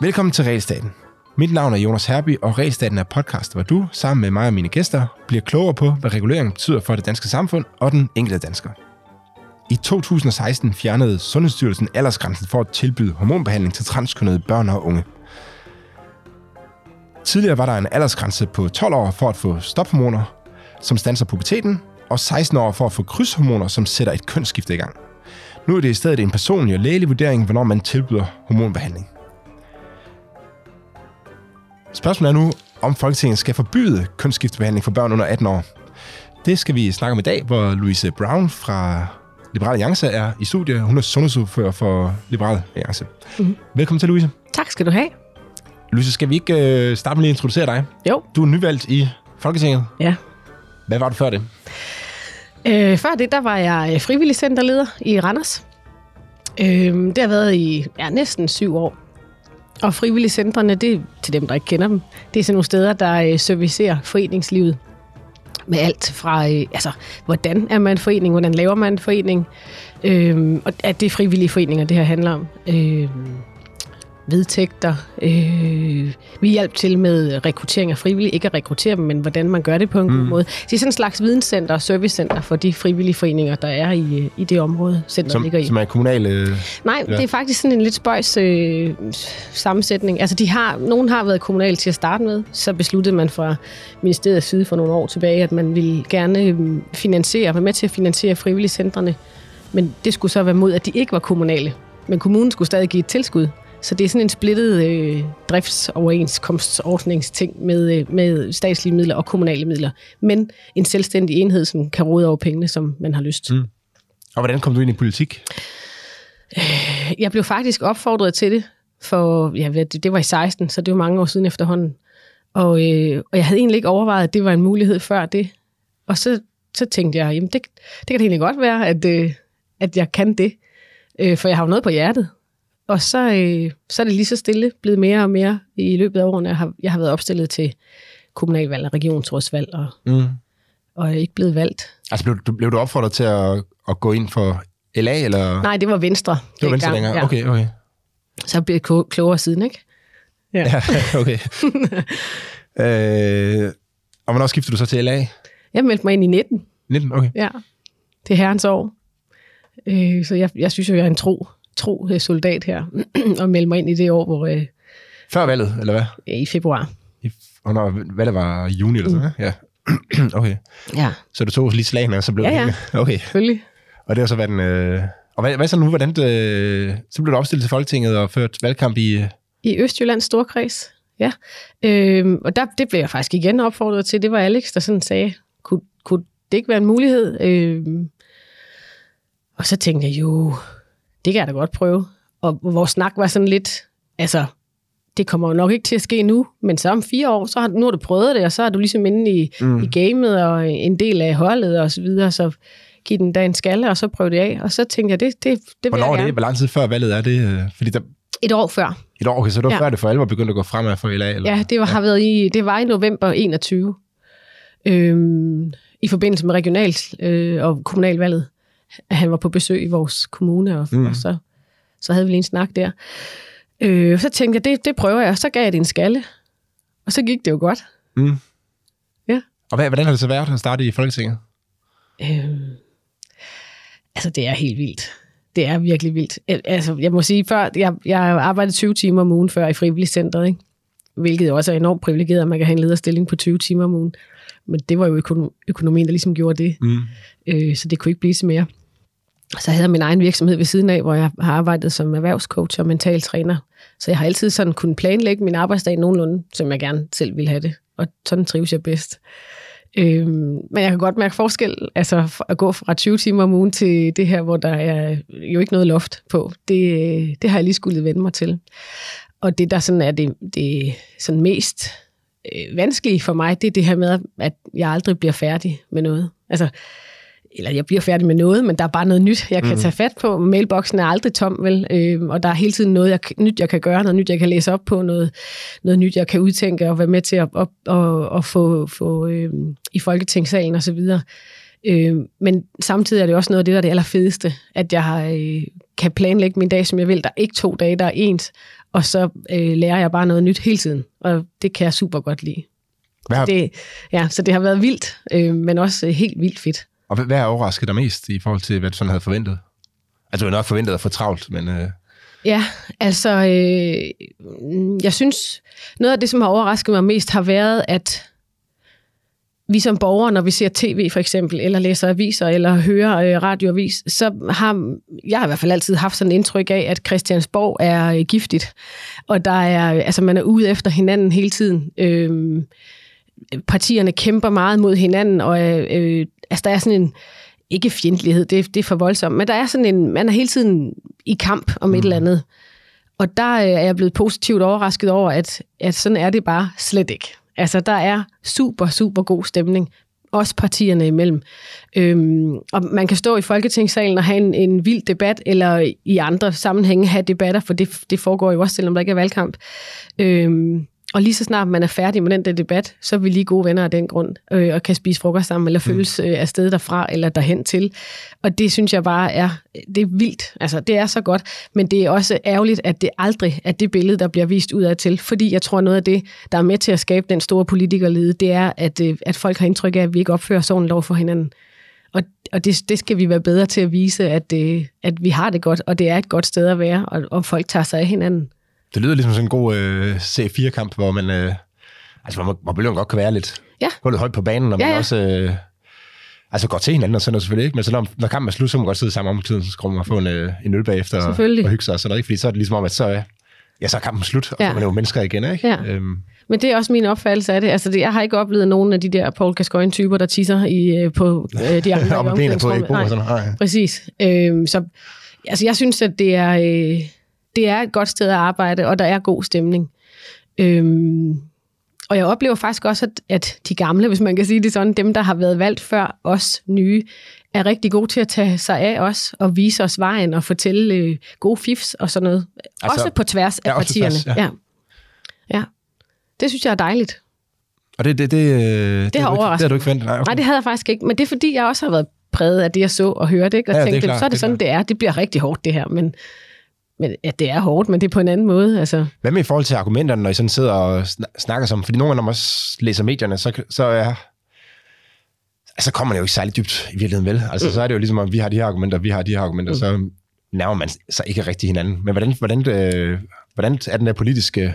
Velkommen til Realstaten. Mit navn er Jonas Herby, og Realstaten er podcast, hvor du, sammen med mig og mine gæster, bliver klogere på, hvad regulering betyder for det danske samfund og den enkelte dansker. I 2016 fjernede Sundhedsstyrelsen aldersgrænsen for at tilbyde hormonbehandling til transkønnede børn og unge. Tidligere var der en aldersgrænse på 12 år for at få stophormoner, som standser puberteten, og 16 år for at få krydshormoner, som sætter et kønsskifte i gang. Nu er det i stedet en personlig og lægelig vurdering, hvornår man tilbyder hormonbehandling. Spørgsmålet er nu, om Folketinget skal forbyde kønsskiftebehandling for børn under 18 år. Det skal vi snakke om i dag, hvor Louise Brown fra Liberal Alliance er i studiet. Hun er sundhedsordfører for Liberal Alliance. Mm-hmm. Velkommen til, Louise. Tak skal du have. Louise, skal vi ikke øh, starte med lige at introducere dig? Jo. Du er nyvalgt i Folketinget. Ja. Hvad var du før det? Øh, før det, der var jeg øh, frivillig centerleder i Randers. Øh, det har været i ja, næsten syv år. Og frivillige centrene, det er til dem, der ikke kender dem. Det er sådan nogle steder, der øh, servicerer foreningslivet med alt fra, øh, altså, hvordan er man en forening, hvordan laver man en forening, øh, og at det er frivillige foreninger, det her handler om. Øh, vedtægter. Øh, vi hjælper til med rekruttering af frivillige. Ikke at rekruttere dem, men hvordan man gør det på en mm. god måde. det er sådan en slags videnscenter og servicecenter for de frivillige foreninger, der er i, i det område, centret som, ligger i. Som er kommunale... Nej, ja. det er faktisk sådan en lidt spøjs øh, sammensætning. Altså, de har, nogen har været kommunale til at starte med. Så besluttede man fra ministeriets side for nogle år tilbage, at man ville gerne øh, finansiere, være med til at finansiere frivillige centrene. Men det skulle så være mod, at de ikke var kommunale. Men kommunen skulle stadig give et tilskud. Så det er sådan en splittet øh, driftsoverenskomstordningsting med, øh, med statslige midler og kommunale midler. Men en selvstændig enhed, som kan råde over pengene, som man har lyst. Mm. Og hvordan kom du ind i politik? Øh, jeg blev faktisk opfordret til det, for ja, det, det var i 16, så det var mange år siden efterhånden. Og, øh, og jeg havde egentlig ikke overvejet, at det var en mulighed før det. Og så, så tænkte jeg, jamen det, det kan det egentlig godt være, at, øh, at jeg kan det. Øh, for jeg har jo noget på hjertet. Og så, øh, så er det lige så stille blevet mere og mere i løbet af årene. Jeg har, jeg har været opstillet til kommunalvalg og regionsrådsvalg, og, mm. og er ikke blevet valgt. Altså blev du, blev du opfordret til at, at gå ind for LA? Eller? Nej, det var Venstre. Det var Venstre længere? Ja. Okay, okay. Så blev jeg klogere siden, ikke? Ja, ja okay. øh, og hvornår skiftede du så til LA? Jeg meldte mig ind i 19. 19, okay. Ja, det er herrens år. Øh, så jeg, jeg synes jo, jeg er en tro tro øh, soldat her, og melde mig ind i det år, hvor... Øh, Før valget, eller hvad? I februar. I, og når valget var juni eller sådan, mm. ja. okay. Ja. Så du tog lige slagene, og så blev ja, det ja. Okay. Selvfølgelig. Og det har så været en... Øh, og hvad, hvad så nu? Hvordan det, øh, så blev du opstillet til Folketinget og ført valgkamp i... Øh... I Østjyllands Storkreds, ja. Øhm, og der, det blev jeg faktisk igen opfordret til. Det var Alex, der sådan sagde, kunne, kunne det ikke være en mulighed? Øhm, og så tænkte jeg, jo, det kan jeg da godt prøve. Og vores snak var sådan lidt, altså, det kommer jo nok ikke til at ske nu, men så om fire år, så har, nu har du prøvet det, og så er du ligesom inde i, mm. i gamet og en del af holdet og så videre, så giv den da en skalle, og så prøv det af. Og så tænkte jeg, det, det, det Hvornår er det? Hvor lang tid før valget er det? Fordi der... Et år før. Et år, okay, så det var ja. før det for alvor begyndte at gå fremad for LA? Eller? Ja, det var, ja. har været i, det var i november 21, øhm, i forbindelse med regionalt øh, og kommunalvalget han var på besøg i vores kommune, og, mm. og så, så havde vi lige en snak der. Øh, så tænkte jeg, det, det prøver jeg, så gav jeg det en skalle. Og så gik det jo godt. Mm. Ja. Og hvad, hvordan har det så været at starte i Folketinget? Øh, altså, det er helt vildt. Det er virkelig vildt. Altså, jeg må sige, før, jeg, jeg arbejdede 20 timer om ugen før i frivilligcenteret, ikke? hvilket også er enormt privilegeret, at man kan have en lederstilling på 20 timer om ugen. Men det var jo økonomien, der ligesom gjorde det. Mm. Øh, så det kunne ikke blive så mere. Så havde jeg min egen virksomhed ved siden af, hvor jeg har arbejdet som erhvervscoach og mental træner. Så jeg har altid sådan kunnet planlægge min arbejdsdag nogenlunde, som jeg gerne selv ville have det. Og sådan trives jeg bedst. Øhm, men jeg kan godt mærke forskel, altså at gå fra 20 timer om ugen til det her, hvor der er jo ikke noget loft på. Det, det har jeg lige skulle vende mig til. Og det, der sådan er det, det sådan mest øh, vanskelige for mig, det er det her med, at jeg aldrig bliver færdig med noget. Altså, eller jeg bliver færdig med noget, men der er bare noget nyt, jeg kan mm. tage fat på. Mailboksen er aldrig tom, vel? Øh, og der er hele tiden noget jeg, nyt, jeg kan gøre, noget nyt, jeg kan læse op på, noget, noget nyt, jeg kan udtænke og være med til at, op, og, og få, få øh, i Folketingssalen og så videre. Øh, men samtidig er det også noget af det, der er det allerfedeste, at jeg har, øh, kan planlægge min dag, som jeg vil. Der er ikke to dage, der er ens, og så øh, lærer jeg bare noget nyt hele tiden, og det kan jeg super godt lide. Hvad har, Det, ja, så det har været vildt, øh, men også øh, helt vildt fedt. og hvad, hvad er overrasket dig mest i forhold til, hvad du sådan havde forventet? Altså, du har nok forventet at få travlt, men... Øh, Ja, altså, øh, jeg synes, noget af det, som har overrasket mig mest, har været, at vi som borgere, når vi ser tv for eksempel, eller læser aviser, eller hører øh, radioavis, så har jeg har i hvert fald altid haft sådan et indtryk af, at Christiansborg er øh, giftigt, og der er, altså man er ude efter hinanden hele tiden. Øh, partierne kæmper meget mod hinanden, og øh, altså der er sådan en, ikke fjendtlighed, det, det er for voldsomt, men der er sådan en, man er hele tiden i kamp om et eller andet. Og der øh, er jeg blevet positivt overrasket over, at, at sådan er det bare slet ikke. Altså, der er super, super god stemning, også partierne imellem. Øhm, og man kan stå i Folketingssalen og have en, en vild debat, eller i andre sammenhænge have debatter, for det, det foregår jo også, selvom der ikke er valgkamp. Øhm, og lige så snart man er færdig med den der debat, så er vi lige gode venner af den grund, øh, og kan spise frokost sammen, eller følges øh, afsted derfra, eller derhen til. Og det synes jeg bare er, det er vildt. Altså, det er så godt, men det er også ærgerligt, at det aldrig er det billede, der bliver vist ud af til. Fordi jeg tror, noget af det, der er med til at skabe den store politikerlede, det er, at, øh, at folk har indtryk af, at vi ikke opfører sådan lov for hinanden. Og, og det, det skal vi være bedre til at vise, at, øh, at vi har det godt, og det er et godt sted at være, og, og folk tager sig af hinanden. Det lyder ligesom sådan en god øh, C4-kamp, hvor man... Øh, altså, hvor, hvor bølgen godt kan være lidt, Ja. lidt højt på banen, og Ja, man ja. også... Øh, altså går til hinanden og sådan noget selvfølgelig ikke, men så når, når kampen er slut, så må man godt sidde sammen om tiden, så skal man få en, øh, en øl bagefter og, og hygge sig og sådan noget, ikke? Fordi så er det ligesom om, at så, er- ja, så er kampen slut, og ja. Så er man jo mennesker igen, ikke? Ja. Øhm, Men det er også min opfattelse af det. Altså, det, jeg har ikke oplevet nogen af de der Paul Gascoigne-typer, der tisser i, øh, på øh, de andre med benene på, ikke? Nej. sådan, nej. Præcis. Øhm, så altså, jeg synes, at det er, øh, det er et godt sted at arbejde, og der er god stemning. Øhm, og jeg oplever faktisk også, at, at de gamle, hvis man kan sige det sådan, dem, der har været valgt før os nye, er rigtig gode til at tage sig af os og vise os vejen og fortælle øh, gode fifs og sådan noget. Altså- også på tværs af Ja, partierne. tværs, ja. ja. ja. Det synes jeg er dejligt. Og det, det, det, øh, det, har du ikke, det har du ikke forventet? Nej, okay. Nej, det havde jeg faktisk ikke, men det er fordi, jeg også har været præget af det, jeg så og hørte, ikke? og Ja, ja, det er tænkte, klart, så er det det er sådan, det er. Det bliver rigtig hårdt, det her, men, men ja, det er hårdt, men det er på en anden måde. Altså. Hvad med i forhold til argumenterne, når I sådan sidder og sn- snakker sammen? Fordi nogle gange, når man også læser medierne, så, så er... Altså, kommer man jo ikke særlig dybt i virkeligheden, vel? Altså, mm. så er det jo ligesom, at vi har de her argumenter, vi har de her argumenter, mm. så nærmer man sig ikke rigtig hinanden. Men hvordan, hvordan, øh, hvordan er den der politiske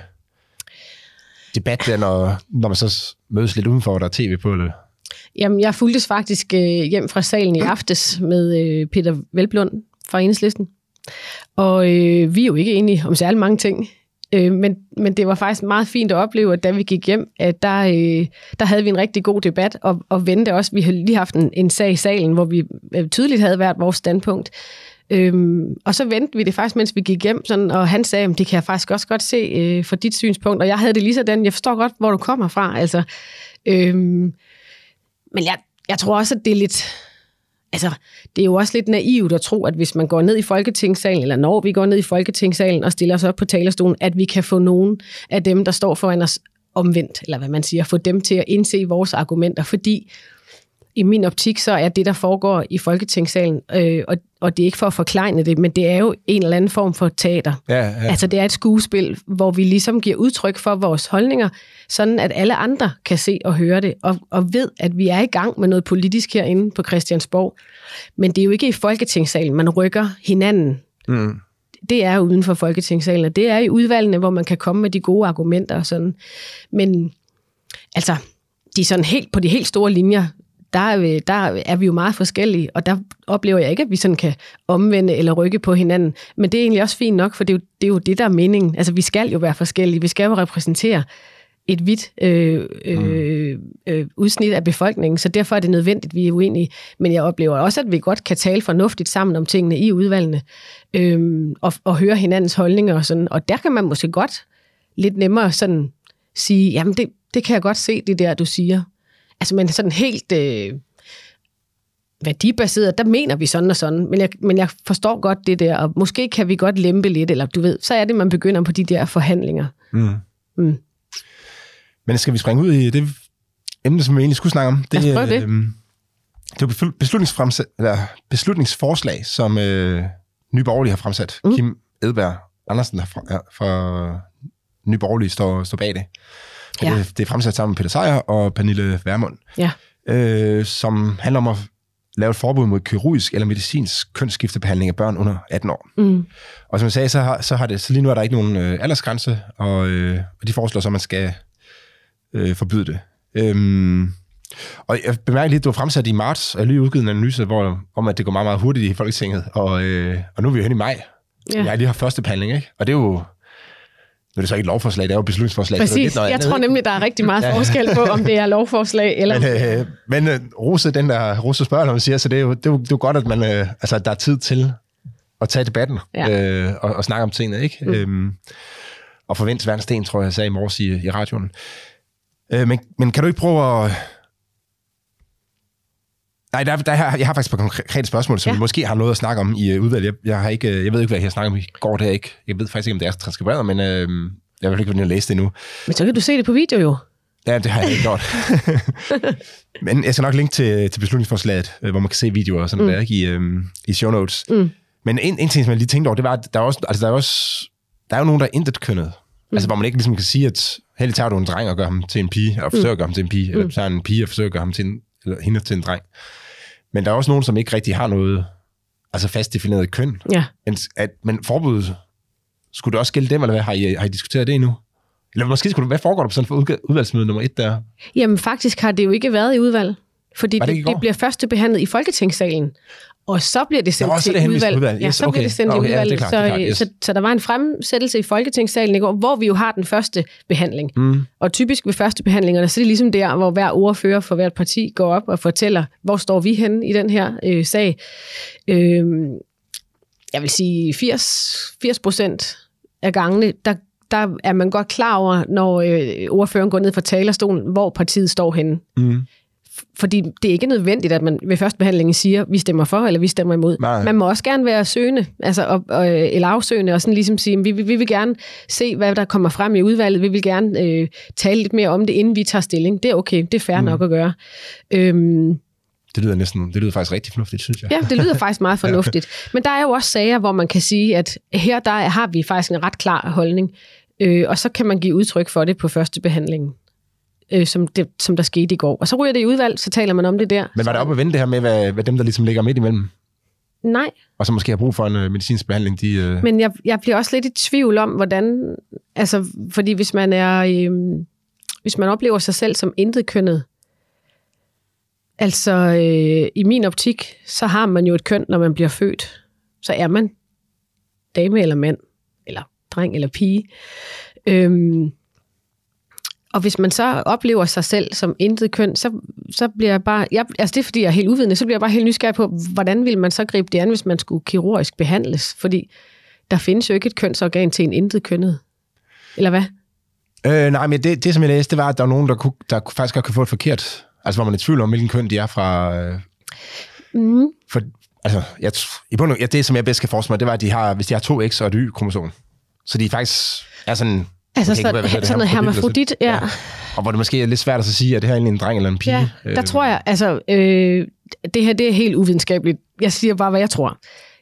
debat, der, når, når man så mødes lidt udenfor, og der er tv på? Eller? Jamen, jeg fulgtes faktisk øh, hjem fra salen i aftes med øh, Peter Velblund fra Enhedslisten. Og øh, vi er jo ikke enige om særlig mange ting. Øh, men, men det var faktisk meget fint at opleve, at da vi gik hjem, at der, øh, der havde vi en rigtig god debat, og, og vendte også. Vi havde lige haft en, en sag i salen, hvor vi øh, tydeligt havde været vores standpunkt. Øhm, og så vendte vi det faktisk, mens vi gik hjem, sådan, og han sagde, at det kan jeg faktisk også godt se øh, fra dit synspunkt, og jeg havde det lige sådan, jeg forstår godt, hvor du kommer fra. Altså, øhm, men jeg, jeg tror også, at det er lidt... Altså, det er jo også lidt naivt at tro, at hvis man går ned i Folketingssalen, eller når vi går ned i Folketingssalen og stiller os op på talerstolen, at vi kan få nogen af dem, der står foran os omvendt, eller hvad man siger, få dem til at indse vores argumenter, fordi i min optik, så er det, der foregår i Folketingssalen, øh, og, og det er ikke for at forklejne det, men det er jo en eller anden form for teater. Ja, ja. Altså det er et skuespil, hvor vi ligesom giver udtryk for vores holdninger, sådan at alle andre kan se og høre det, og, og ved, at vi er i gang med noget politisk herinde på Christiansborg. Men det er jo ikke i Folketingssalen, man rykker hinanden. Mm. Det er uden for Folketingssalen, og det er i udvalgene, hvor man kan komme med de gode argumenter og sådan. Men altså, de er sådan helt, på de helt store linjer, der er, vi, der er vi jo meget forskellige, og der oplever jeg ikke, at vi sådan kan omvende eller rykke på hinanden. Men det er egentlig også fint nok, for det er jo det, er jo det der er meningen. Altså, vi skal jo være forskellige. Vi skal jo repræsentere et vidt øh, øh, øh, udsnit af befolkningen, så derfor er det nødvendigt, at vi er uenige. Men jeg oplever også, at vi godt kan tale fornuftigt sammen om tingene i udvalgene, øh, og, og høre hinandens holdninger og sådan. Og der kan man måske godt lidt nemmere sådan sige, jamen det, det kan jeg godt se, det der, du siger. Altså, men sådan helt øh, værdibaseret, der mener vi sådan og sådan, men jeg, men jeg forstår godt det der, og måske kan vi godt lempe lidt, eller du ved, så er det, man begynder på de der forhandlinger. Mm. Mm. Men skal vi springe ud i det emne, som vi egentlig skulle snakke om? Lad os det. øhm, det var beslutningsfremsæt, eller beslutningsforslag, som øh, Nye Borgerlige har fremsat. Mm. Kim Edberg Andersen fra, fra Nye Borgerlige står, står bag det. Ja. Det, det er fremsat sammen med Peter Sejer og Pernille Vermund. Ja. Øh, som handler om at lave et forbud mod kirurgisk eller medicinsk kønsskiftebehandling af børn under 18 år. Mm. Og som jeg sagde, så, har, så, har det, så lige nu er der ikke nogen øh, aldersgrænse, og, øh, og de foreslår så, at man skal øh, forbyde det. Øhm, og jeg bemærker lige, at du har fremsat i marts, og lige udgivet en analyse hvor, om, at det går meget, meget hurtigt i Folketinget, og, øh, og nu er vi jo hen i maj. Ja. Jeg har lige haft første behandling, ikke? Og det er jo nu er det så ikke et lovforslag, det er jo et beslutningsforslag. Præcis. Det er jeg andet, tror nemlig, der er rigtig meget forskel på, om det er lovforslag eller... Men, øh, men øh, Rose, den der Rose spørger, når man siger, så det er jo, det er jo, det er jo godt, at man, øh, altså, der er tid til at tage debatten ja. øh, og, og snakke om tingene, ikke? Mm. Øhm, og forvente hver sten, tror jeg, jeg sagde i morges i, i radioen. Øh, men, men kan du ikke prøve at Nej, der, der, jeg har faktisk et konkrete spørgsmål, som ja. måske har noget at snakke om i uh, udvalget. Jeg, jeg, har ikke, øh, jeg ved ikke, hvad jeg har snakket om i går. Det ikke. Jeg ved faktisk ikke, om det er transkriberet, men øh, jeg vil ikke, hvordan jeg læse det endnu. Men så kan du se det på video jo. Ja, det har jeg ikke gjort. men jeg skal nok linke til, til beslutningsforslaget, øh, hvor man kan se videoer og sådan mm. der, ikke, i, um, i show notes. Mm. Men en, en ting, som jeg lige tænkte over, det var, at der er, også, altså, der er, også, der er jo nogen, der er intet kønnet. Mm. Altså, hvor man ikke ligesom kan sige, at heldig tager du en dreng og gør ham til en pige, og forsøger mm. at gøre ham til en pige, mm. eller tager en pige og forsøger at gøre ham til en, eller hende til en dreng. Men der er også nogen, som ikke rigtig har noget altså fast defineret køn. Ja. Men, at, men forbuddet, skulle det også gælde dem, eller hvad? Har I, har I diskuteret det endnu? Eller måske skulle du, hvad foregår der på sådan for udvalgsmøde nummer et der? Jamen faktisk har det jo ikke været i udvalg. Fordi det, det, det bliver første behandlet i Folketingssalen. Og så bliver det sendt Nå, til det udvalg. udvalg. Yes, ja, så okay. bliver det sendt okay, i udvalg. Ja, klart, så, yes. så, så der var en fremsættelse i Folketingssalen i går, hvor vi jo har den første behandling. Mm. Og typisk ved første behandlingerne, så er det ligesom der, hvor hver ordfører for hvert parti går op og fortæller, hvor står vi henne i den her øh, sag. Øh, jeg vil sige 80, 80 procent af gangene, der, der er man godt klar over, når øh, ordføreren går ned fra talerstolen, hvor partiet står henne. Mm fordi det er ikke nødvendigt, at man ved første behandling siger, vi stemmer for, eller vi stemmer imod. Nej. Man må også gerne være søgende, altså, og, og, eller afsøgende, og sådan ligesom sige, vi, vi, vi vil gerne se, hvad der kommer frem i udvalget, vi vil gerne øh, tale lidt mere om det, inden vi tager stilling. Det er okay, det er fair mm. nok at gøre. Øhm, det lyder næsten, det lyder faktisk rigtig fornuftigt, synes jeg. Ja, det lyder faktisk meget fornuftigt. Men der er jo også sager, hvor man kan sige, at her der har vi faktisk en ret klar holdning, øh, og så kan man give udtryk for det på første behandling øh, som, det, som der skete i går. Og så ryger det i udvalg, så taler man om det der. Men var det op at vende det her med, hvad, hvad dem, der ligesom ligger midt imellem? Nej. Og som måske har brug for en uh, medicinsk behandling, de... Uh... Men jeg, jeg bliver også lidt i tvivl om, hvordan... Altså, fordi hvis man er... Øh, hvis man oplever sig selv som intet kønnet, altså øh, i min optik, så har man jo et køn, når man bliver født. Så er man dame eller mand, eller dreng eller pige. Øhm, og hvis man så oplever sig selv som intet køn, så, så bliver jeg bare... Jeg, altså det er, fordi jeg er helt uvidende, så bliver jeg bare helt nysgerrig på, hvordan vil man så gribe det an, hvis man skulle kirurgisk behandles? Fordi der findes jo ikke et kønsorgan til en intet kønnet. Eller hvad? Øh, nej, men det, det, som jeg læste, det var, at der var nogen, der, kunne, der faktisk godt kunne få et forkert... Altså, hvor man er i tvivl om, hvilken køn de er fra... Øh, mm. For, altså, jeg, i bund, ja, det, som jeg bedst kan forestille mig, det var, at de har, hvis de har to X og et Y-kromosom, så de faktisk er sådan Altså så, hvad, sådan noget hermafrodit, ja. ja. Og hvor det måske er lidt svært at sige, at det her er en dreng eller en pige. Ja, der øh. tror jeg, altså, øh, det her det er helt uvidenskabeligt. Jeg siger bare, hvad jeg tror.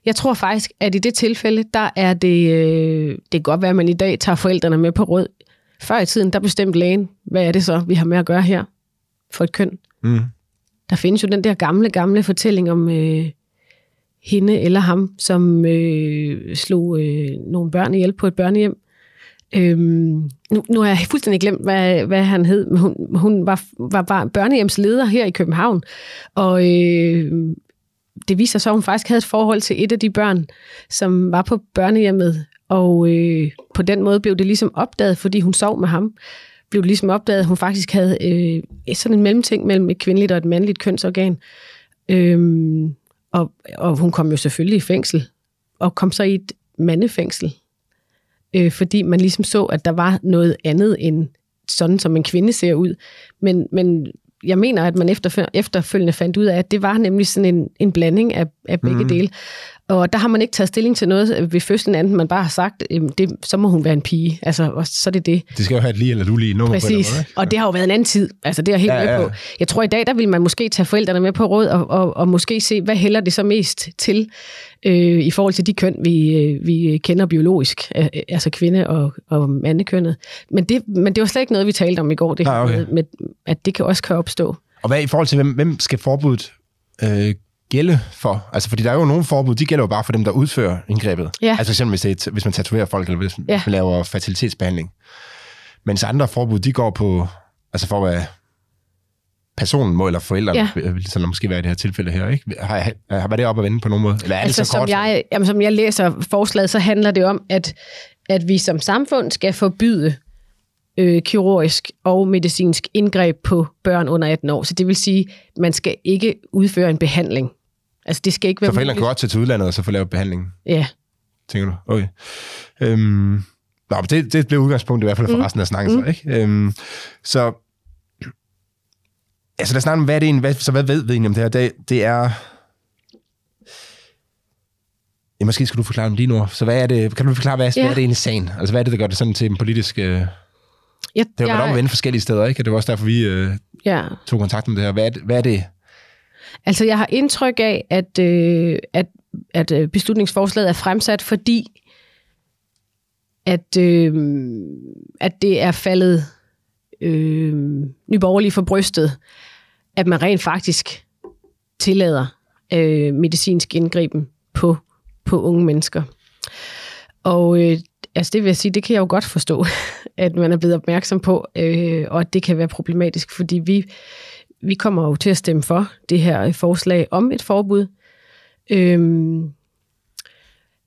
Jeg tror faktisk, at i det tilfælde, der er det, øh, det kan godt være, at man i dag tager forældrene med på råd. Før i tiden, der bestemte lægen, hvad er det så, vi har med at gøre her for et køn. Mm. Der findes jo den der gamle, gamle fortælling om øh, hende eller ham, som øh, slog øh, nogle børn ihjel på et børnehjem. Øhm, nu, nu har jeg fuldstændig glemt, hvad, hvad han hed, men hun, hun var, var, var børnehjemsleder her i København, og øh, det viser sig, at hun faktisk havde et forhold til et af de børn, som var på børnehjemmet, og øh, på den måde blev det ligesom opdaget, fordi hun sov med ham, blev det ligesom opdaget, at hun faktisk havde øh, sådan en mellemting mellem et kvindeligt og et mandligt kønsorgan. Øhm, og, og hun kom jo selvfølgelig i fængsel, og kom så i et mandefængsel øh, fordi man ligesom så, at der var noget andet end sådan, som en kvinde ser ud. Men, men jeg mener, at man efterfølgende fandt ud af, at det var nemlig sådan en, en blanding af, af begge mm. dele. Og der har man ikke taget stilling til noget ved fødslen, andet man bare har sagt, det, så må hun være en pige. Altså, og så er det det. Det skal jo have et lige eller du lige nummer Præcis. på det? Og det har jo været en anden tid. Altså, det er jeg helt Ja, med ja. på. Jeg tror, i dag, der vil man måske tage forældrene med på råd, og, og, og måske se, hvad hælder det så mest til, øh, i forhold til de køn, vi, øh, vi kender biologisk, altså kvinde- og, og mandekønnet. Men det, men det var slet ikke noget, vi talte om i går, det Nej, okay. med, med, at det kan også kan opstå. Og hvad i forhold til, hvem, hvem skal forbuddet øh, gælde for? Altså, fordi der er jo nogle forbud, de gælder jo bare for dem, der udfører indgrebet. Ja. Altså eksempel, hvis, det hvis man tatoverer folk, eller hvis Ja. man laver fertilitetsbehandling. Mens andre forbud, de går på, altså for hvad personen må, eller forældrene, Ja. vil sådan måske være i det her tilfælde her, ikke? Har, har, var det op at vende på nogen måde? Eller er Altså, det så som kort? jeg, jamen, som jeg læser forslaget, så handler det om, at, at vi som samfund skal forbyde øh, kirurgisk og medicinsk indgreb på børn under 18 år. Så det vil sige, man skal ikke udføre en behandling. Altså, det skal ikke være så forældrene kan godt tage til udlandet og så få lavet behandling, Ja, tænker du? Okay. Øhm, nå, men det, det blev udgangspunktet i hvert fald for Mm. resten af snakken, så, ikke? Øhm, så, altså lad os snakke om, hvad er det egentlig, hvad, så hvad ved vi egentlig om det her? Det, det er... Ja, måske skal du forklare dem lige nu. Så hvad er det, kan du forklare, hvad, ja. Ja. hvad er det egentlig sagen? Altså hvad er det, der gør det sådan til en politisk... Øh, det jeg, har været op at vende forskellige steder, ikke? Og det var også derfor, vi øh, ja. tog kontakt med det her. Hvad er det? Hvad er det? Altså, jeg har indtryk af, at, øh, at, at øh, beslutningsforslaget er fremsat, fordi at, øh, at det er faldet øh, nyborgerlige for brystet, at man rent faktisk tillader øh, medicinsk indgriben på, på unge mennesker. Og øh, altså det vil jeg sige, det kan jeg jo godt forstå, at man er blevet opmærksom på, øh, og at det kan være problematisk, fordi vi, vi kommer jo til at stemme for det her forslag om et forbud. Øhm,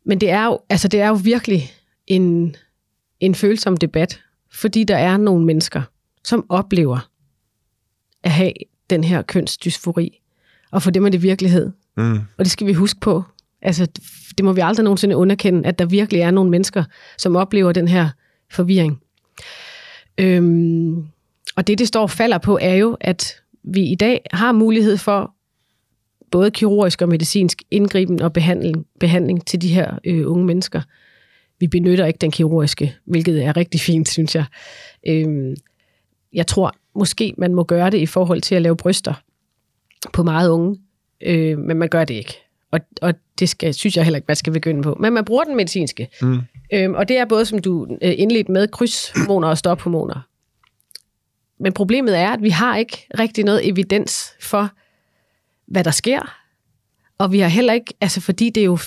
men det er jo, altså det er jo virkelig en, en følsom debat, fordi der er nogle mennesker, som oplever at have den her kønsdysfori, og for dem er det virkelighed. Mm. Og det skal vi huske på. Altså, det må vi aldrig nogensinde underkende, at der virkelig er nogle mennesker, som oplever den her forvirring. Øhm, og det, det står og falder på, er jo, at vi i dag har mulighed for både kirurgisk og medicinsk indgriben og behandling, behandling til de her øh, unge mennesker. Vi benytter ikke den kirurgiske, hvilket er rigtig fint, synes jeg. Øhm, jeg tror måske, man må gøre det i forhold til at lave bryster på meget unge, øh, men man gør det ikke. Og, og det skal, synes jeg heller ikke, man skal begynde på. Men man bruger den medicinske. Mm. Øhm, og det er både, som du øh, indledte med, krydshormoner og stophormoner. Men problemet er, at vi har ikke rigtig noget evidens for, hvad der sker. Og vi har heller ikke, altså fordi det er jo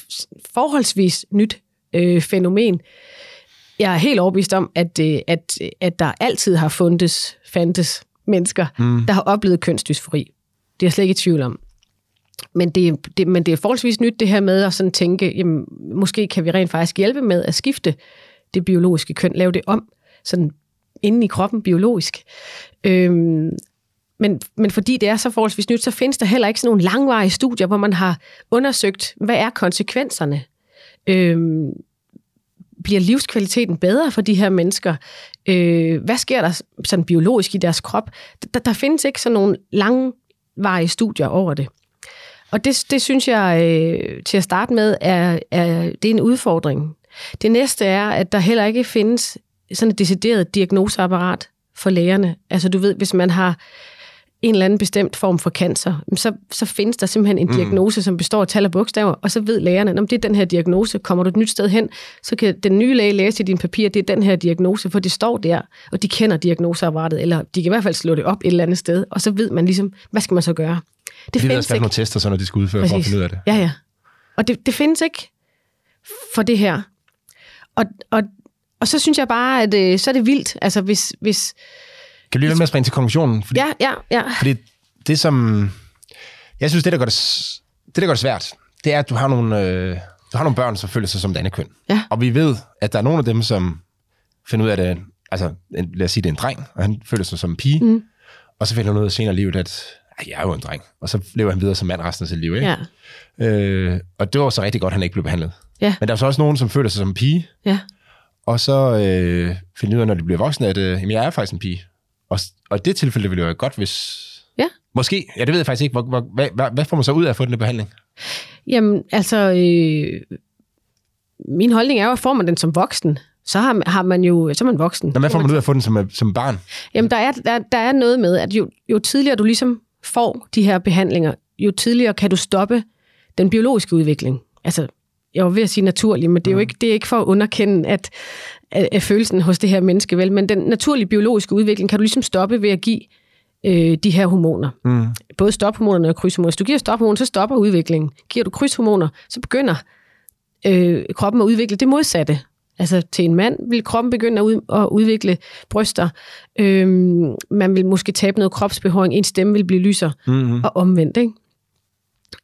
forholdsvis nyt øh, fænomen. Jeg er helt overbevist om, at, øh, at, at der altid har fundet, fandtes mennesker, mm. der har oplevet kønsdysfori. Det er jeg slet ikke i tvivl om. Men det, det, men det er forholdsvis nyt det her med at sådan tænke, jamen, måske kan vi rent faktisk hjælpe med at skifte det biologiske køn, lave det om, sådan inde i kroppen biologisk. Øhm, men, men fordi det er så forholdsvis nyt, så findes der heller ikke sådan nogle langvarige studier, hvor man har undersøgt, hvad er konsekvenserne? Øhm, bliver livskvaliteten bedre for de her mennesker? Øh, hvad sker der sådan biologisk i deres krop? Der, der findes ikke sådan nogle langvarige studier over det. Og det, det synes jeg øh, til at starte med, er, er, det er en udfordring. Det næste er, at der heller ikke findes sådan et decideret diagnoseapparat for lægerne. Altså du ved, hvis man har en eller anden bestemt form for cancer, så, så findes der simpelthen en diagnose, som består af tal og bogstaver, og så ved lægerne, om det er den her diagnose, kommer du et nyt sted hen, så kan den nye læge læse i dine papirer, det er den her diagnose, for det står der, og de kender diagnoseapparatet, eller de kan i hvert fald slå det op et eller andet sted, og så ved man ligesom, hvad skal man så gøre? Det De ved findes også, hvad ikke. nogle tester, så når de skal udføre for at finde ud af det. Ja, ja. Og det, det findes ikke for det her. Og, og, og så synes jeg bare, at øh, så er det vildt. Altså hvis... hvis Kan vi lige være med at springe til konklusionen? Fordi, ja, ja, ja. fordi det som... Jeg synes, det der, gør det, det, der gør det svært, det er, at du har nogle, øh, du har nogle børn, som føler sig som det andet køn. Ja. Og vi ved, at der er nogle af dem, som finder ud af, det, altså, en- lad os sige, det er en dreng, og han føler sig som en pige. Mm. Og så finder han ud af senere i livet, at "Ej, jeg er jo en dreng. Og så lever han videre som mand resten af sit liv. Ikke? Ja, Øh, og det var så rigtig godt, at han ikke blev behandlet. ja, Men der er så også nogen, som føler sig som en pige, ja. Og så øh, finder ud af, når de bliver voksne, at øh, jamen, jeg er faktisk en pige. Og, og det tilfælde ville jo være godt, hvis... Ja. Måske, ja, det ved jeg faktisk ikke. Hvor, hvor, hvad, hvad, hvad får man så ud af at få den her behandling? Jamen, altså, øh, min holdning er jo, at får man den som voksen, så har, har man jo, så er man voksen. Nå, hvad får man ud af at få den som, som barn? Jamen, der er, der, der er noget med, at jo, jo tidligere du ligesom får de her behandlinger, jo tidligere kan du stoppe den biologiske udvikling. Altså, jeg var ved at sige naturlig, men det er jo ikke, det er ikke for at underkende, at, at, at følelsen hos det her menneske, vel? Men den naturlige biologiske udvikling kan du ligesom stoppe ved at give øh, de her hormoner. Mm. Både stophormonerne og krydshormoner. Hvis du giver stophormoner, så stopper udviklingen. Giver du krydshormoner, så begynder øh, kroppen at udvikle det modsatte. Altså til en mand vil kroppen begynde at, ud, at udvikle bryster. Øhm, man vil måske tabe noget kropsbehåring, en stemme vil blive lyser, mm-hmm. og omvendt. Ikke?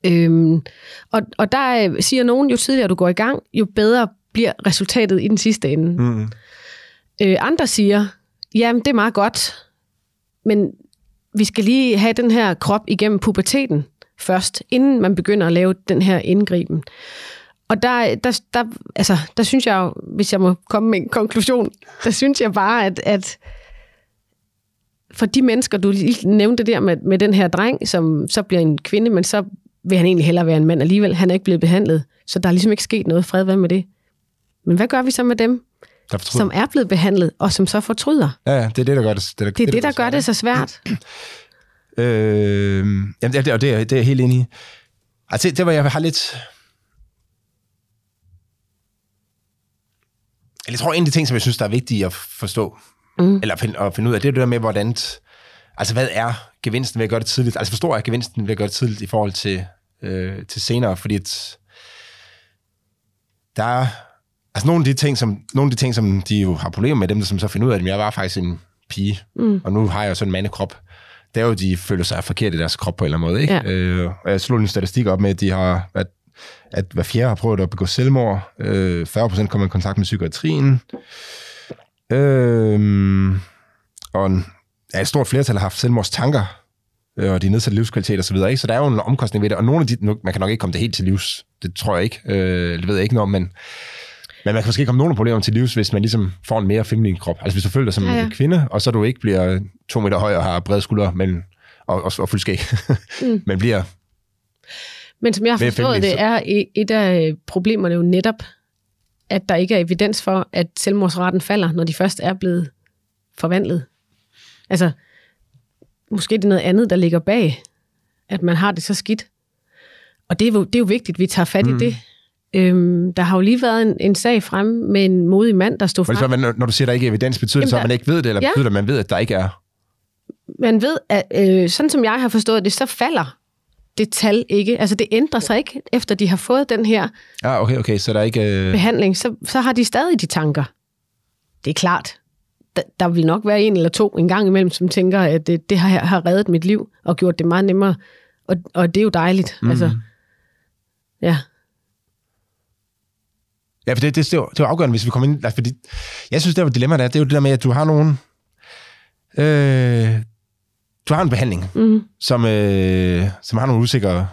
Øhm, og, og der øh, siger nogen, jo tidligere du går i gang, jo bedre bliver resultatet i den sidste ende. Mm. Øh, andre siger, jamen det er meget godt, men vi skal lige have den her krop igennem puberteten først, inden man begynder at lave den her indgriben. Og der, der, der, altså, der synes jeg jo, hvis jeg må komme med en konklusion, der synes jeg bare, at, at for de mennesker, du lige nævnte der med, med den her dreng, som så bliver en kvinde, men så vil han egentlig hellere være en mand alligevel. Han er ikke blevet behandlet, så der er ligesom ikke sket noget fred. Hvad med det? Men hvad gør vi så med dem, der som er blevet behandlet, og som så fortryder? Ja, ja det er det, der gør det. Det er det, det, det der, gør det så svært. øh, jamen, det, og det, er, det er jeg helt enig i. Altså, det, det var jeg har lidt... Jeg tror, en af de ting, som jeg synes, der er vigtige at forstå, mm. eller at finde, at finde ud af, det er det der med, hvordan... Altså, hvad er gevinsten ved at gøre det tidligt? Altså, forstår jeg gevinsten ved at gøre det tidligt i forhold til, øh, til senere? Fordi at der er... Altså, nogle af de ting, som, nogle af de ting, som de jo har problemer med, dem, der som så finder ud af det, jeg var faktisk en pige, mm. og nu har jeg sådan en mandekrop, det er jo, de føler sig forkert i deres krop på en eller anden måde. Ikke? Ja. Øh, og jeg slog en statistik op med, at de har været at hver fjerde har prøvet at begå selvmord. Øh, 40% kommer i kontakt med psykiatrien. Øh, og ja, et stort flertal har haft selvmordstanker, øh, og de nedsatte livskvalitet og så videre. Ikke? Så der er jo en omkostning ved det, og nogle af de, nu, man kan nok ikke komme det helt til livs, det tror jeg ikke, øh, det ved jeg ikke noget om, men, men man kan måske komme nogle problemer til livs, hvis man ligesom får en mere feminin krop. Altså hvis du føler dig som ja, ja. en kvinde, og så du ikke bliver to meter høj og har brede skuldre, men, og, og, og fuld skæg, mm. men bliver men som jeg har forstået det, er et af problemerne jo netop, at der ikke er evidens for, at selvmordsraten falder, når de først er blevet forvandlet. Altså, måske det er noget andet, der ligger bag, at man har det så skidt. Og det er jo, det er jo vigtigt, at vi tager fat mm. i det. Øhm, der har jo lige været en, en sag frem med en modig mand, der stod frem. Så, når, når du siger, der ikke er evidens, betyder det så, at man ikke ved det, eller ja. betyder det, at man ved, at der ikke er? Man ved, at øh, sådan som jeg har forstået det, så falder det tal ikke. Altså det ændrer sig ikke, efter de har fået den her ah, okay, okay. Så der er ikke, øh... behandling. Så, så har de stadig de tanker. Det er klart. Der, der vil nok være en eller to en gang imellem, som tænker, at det, det har, har reddet mit liv og gjort det meget nemmere. Og, og det er jo dejligt. Mm. Altså, ja. Ja, for det, det, det, det var afgørende, hvis vi kommer ind. Altså, fordi jeg synes, det var dilemma der. Det er jo det der med, at du har nogen... Øh, du har en behandling, mm. som, øh, som har nogle usikre...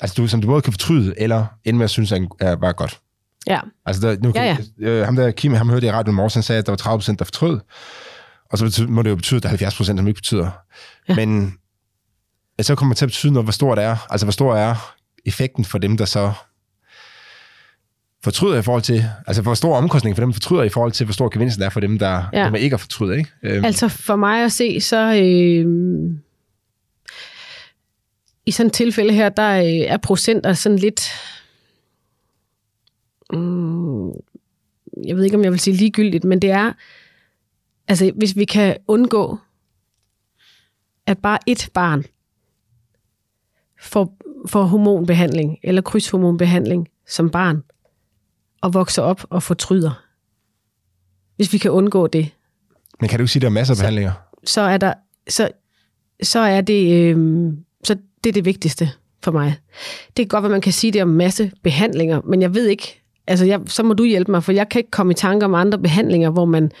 Altså, du, som du både kan fortryde, eller ende med at synes, er, er bare godt. Ja. Altså, der, nu, ja, ja. Øh, ham der, Kim, ham hørte i radioen morges, han sagde, at der var 30 procent, der fortrød. Og så betyder, må det jo betyde, at der er 70 procent, som ikke betyder. Ja. Men så kommer det til at betyde noget, hvor stor det er. Altså, hvor stor er effekten for dem, der så fortryder i forhold til, altså hvor stor omkostning for dem fortryder i forhold til, hvor stor gevinsten er for dem, der, ja. dem, ikke har fortrydet, ikke? Øhm. Altså for mig at se, så øh, i sådan et tilfælde her, der øh, er procenter sådan lidt, um, jeg ved ikke, om jeg vil sige ligegyldigt, men det er, altså hvis vi kan undgå, at bare et barn får, får hormonbehandling eller krydshormonbehandling som barn, og vokser op og fortryder. Hvis vi kan undgå det. Men kan du ikke sige, at der er masser af behandlinger? Så er der, så, så er det, øh, så det er det vigtigste for mig. Det kan godt at man kan sige det om masse behandlinger, men jeg ved ikke, altså jeg, så må du hjælpe mig, for jeg kan ikke komme i tanke om andre behandlinger, hvor man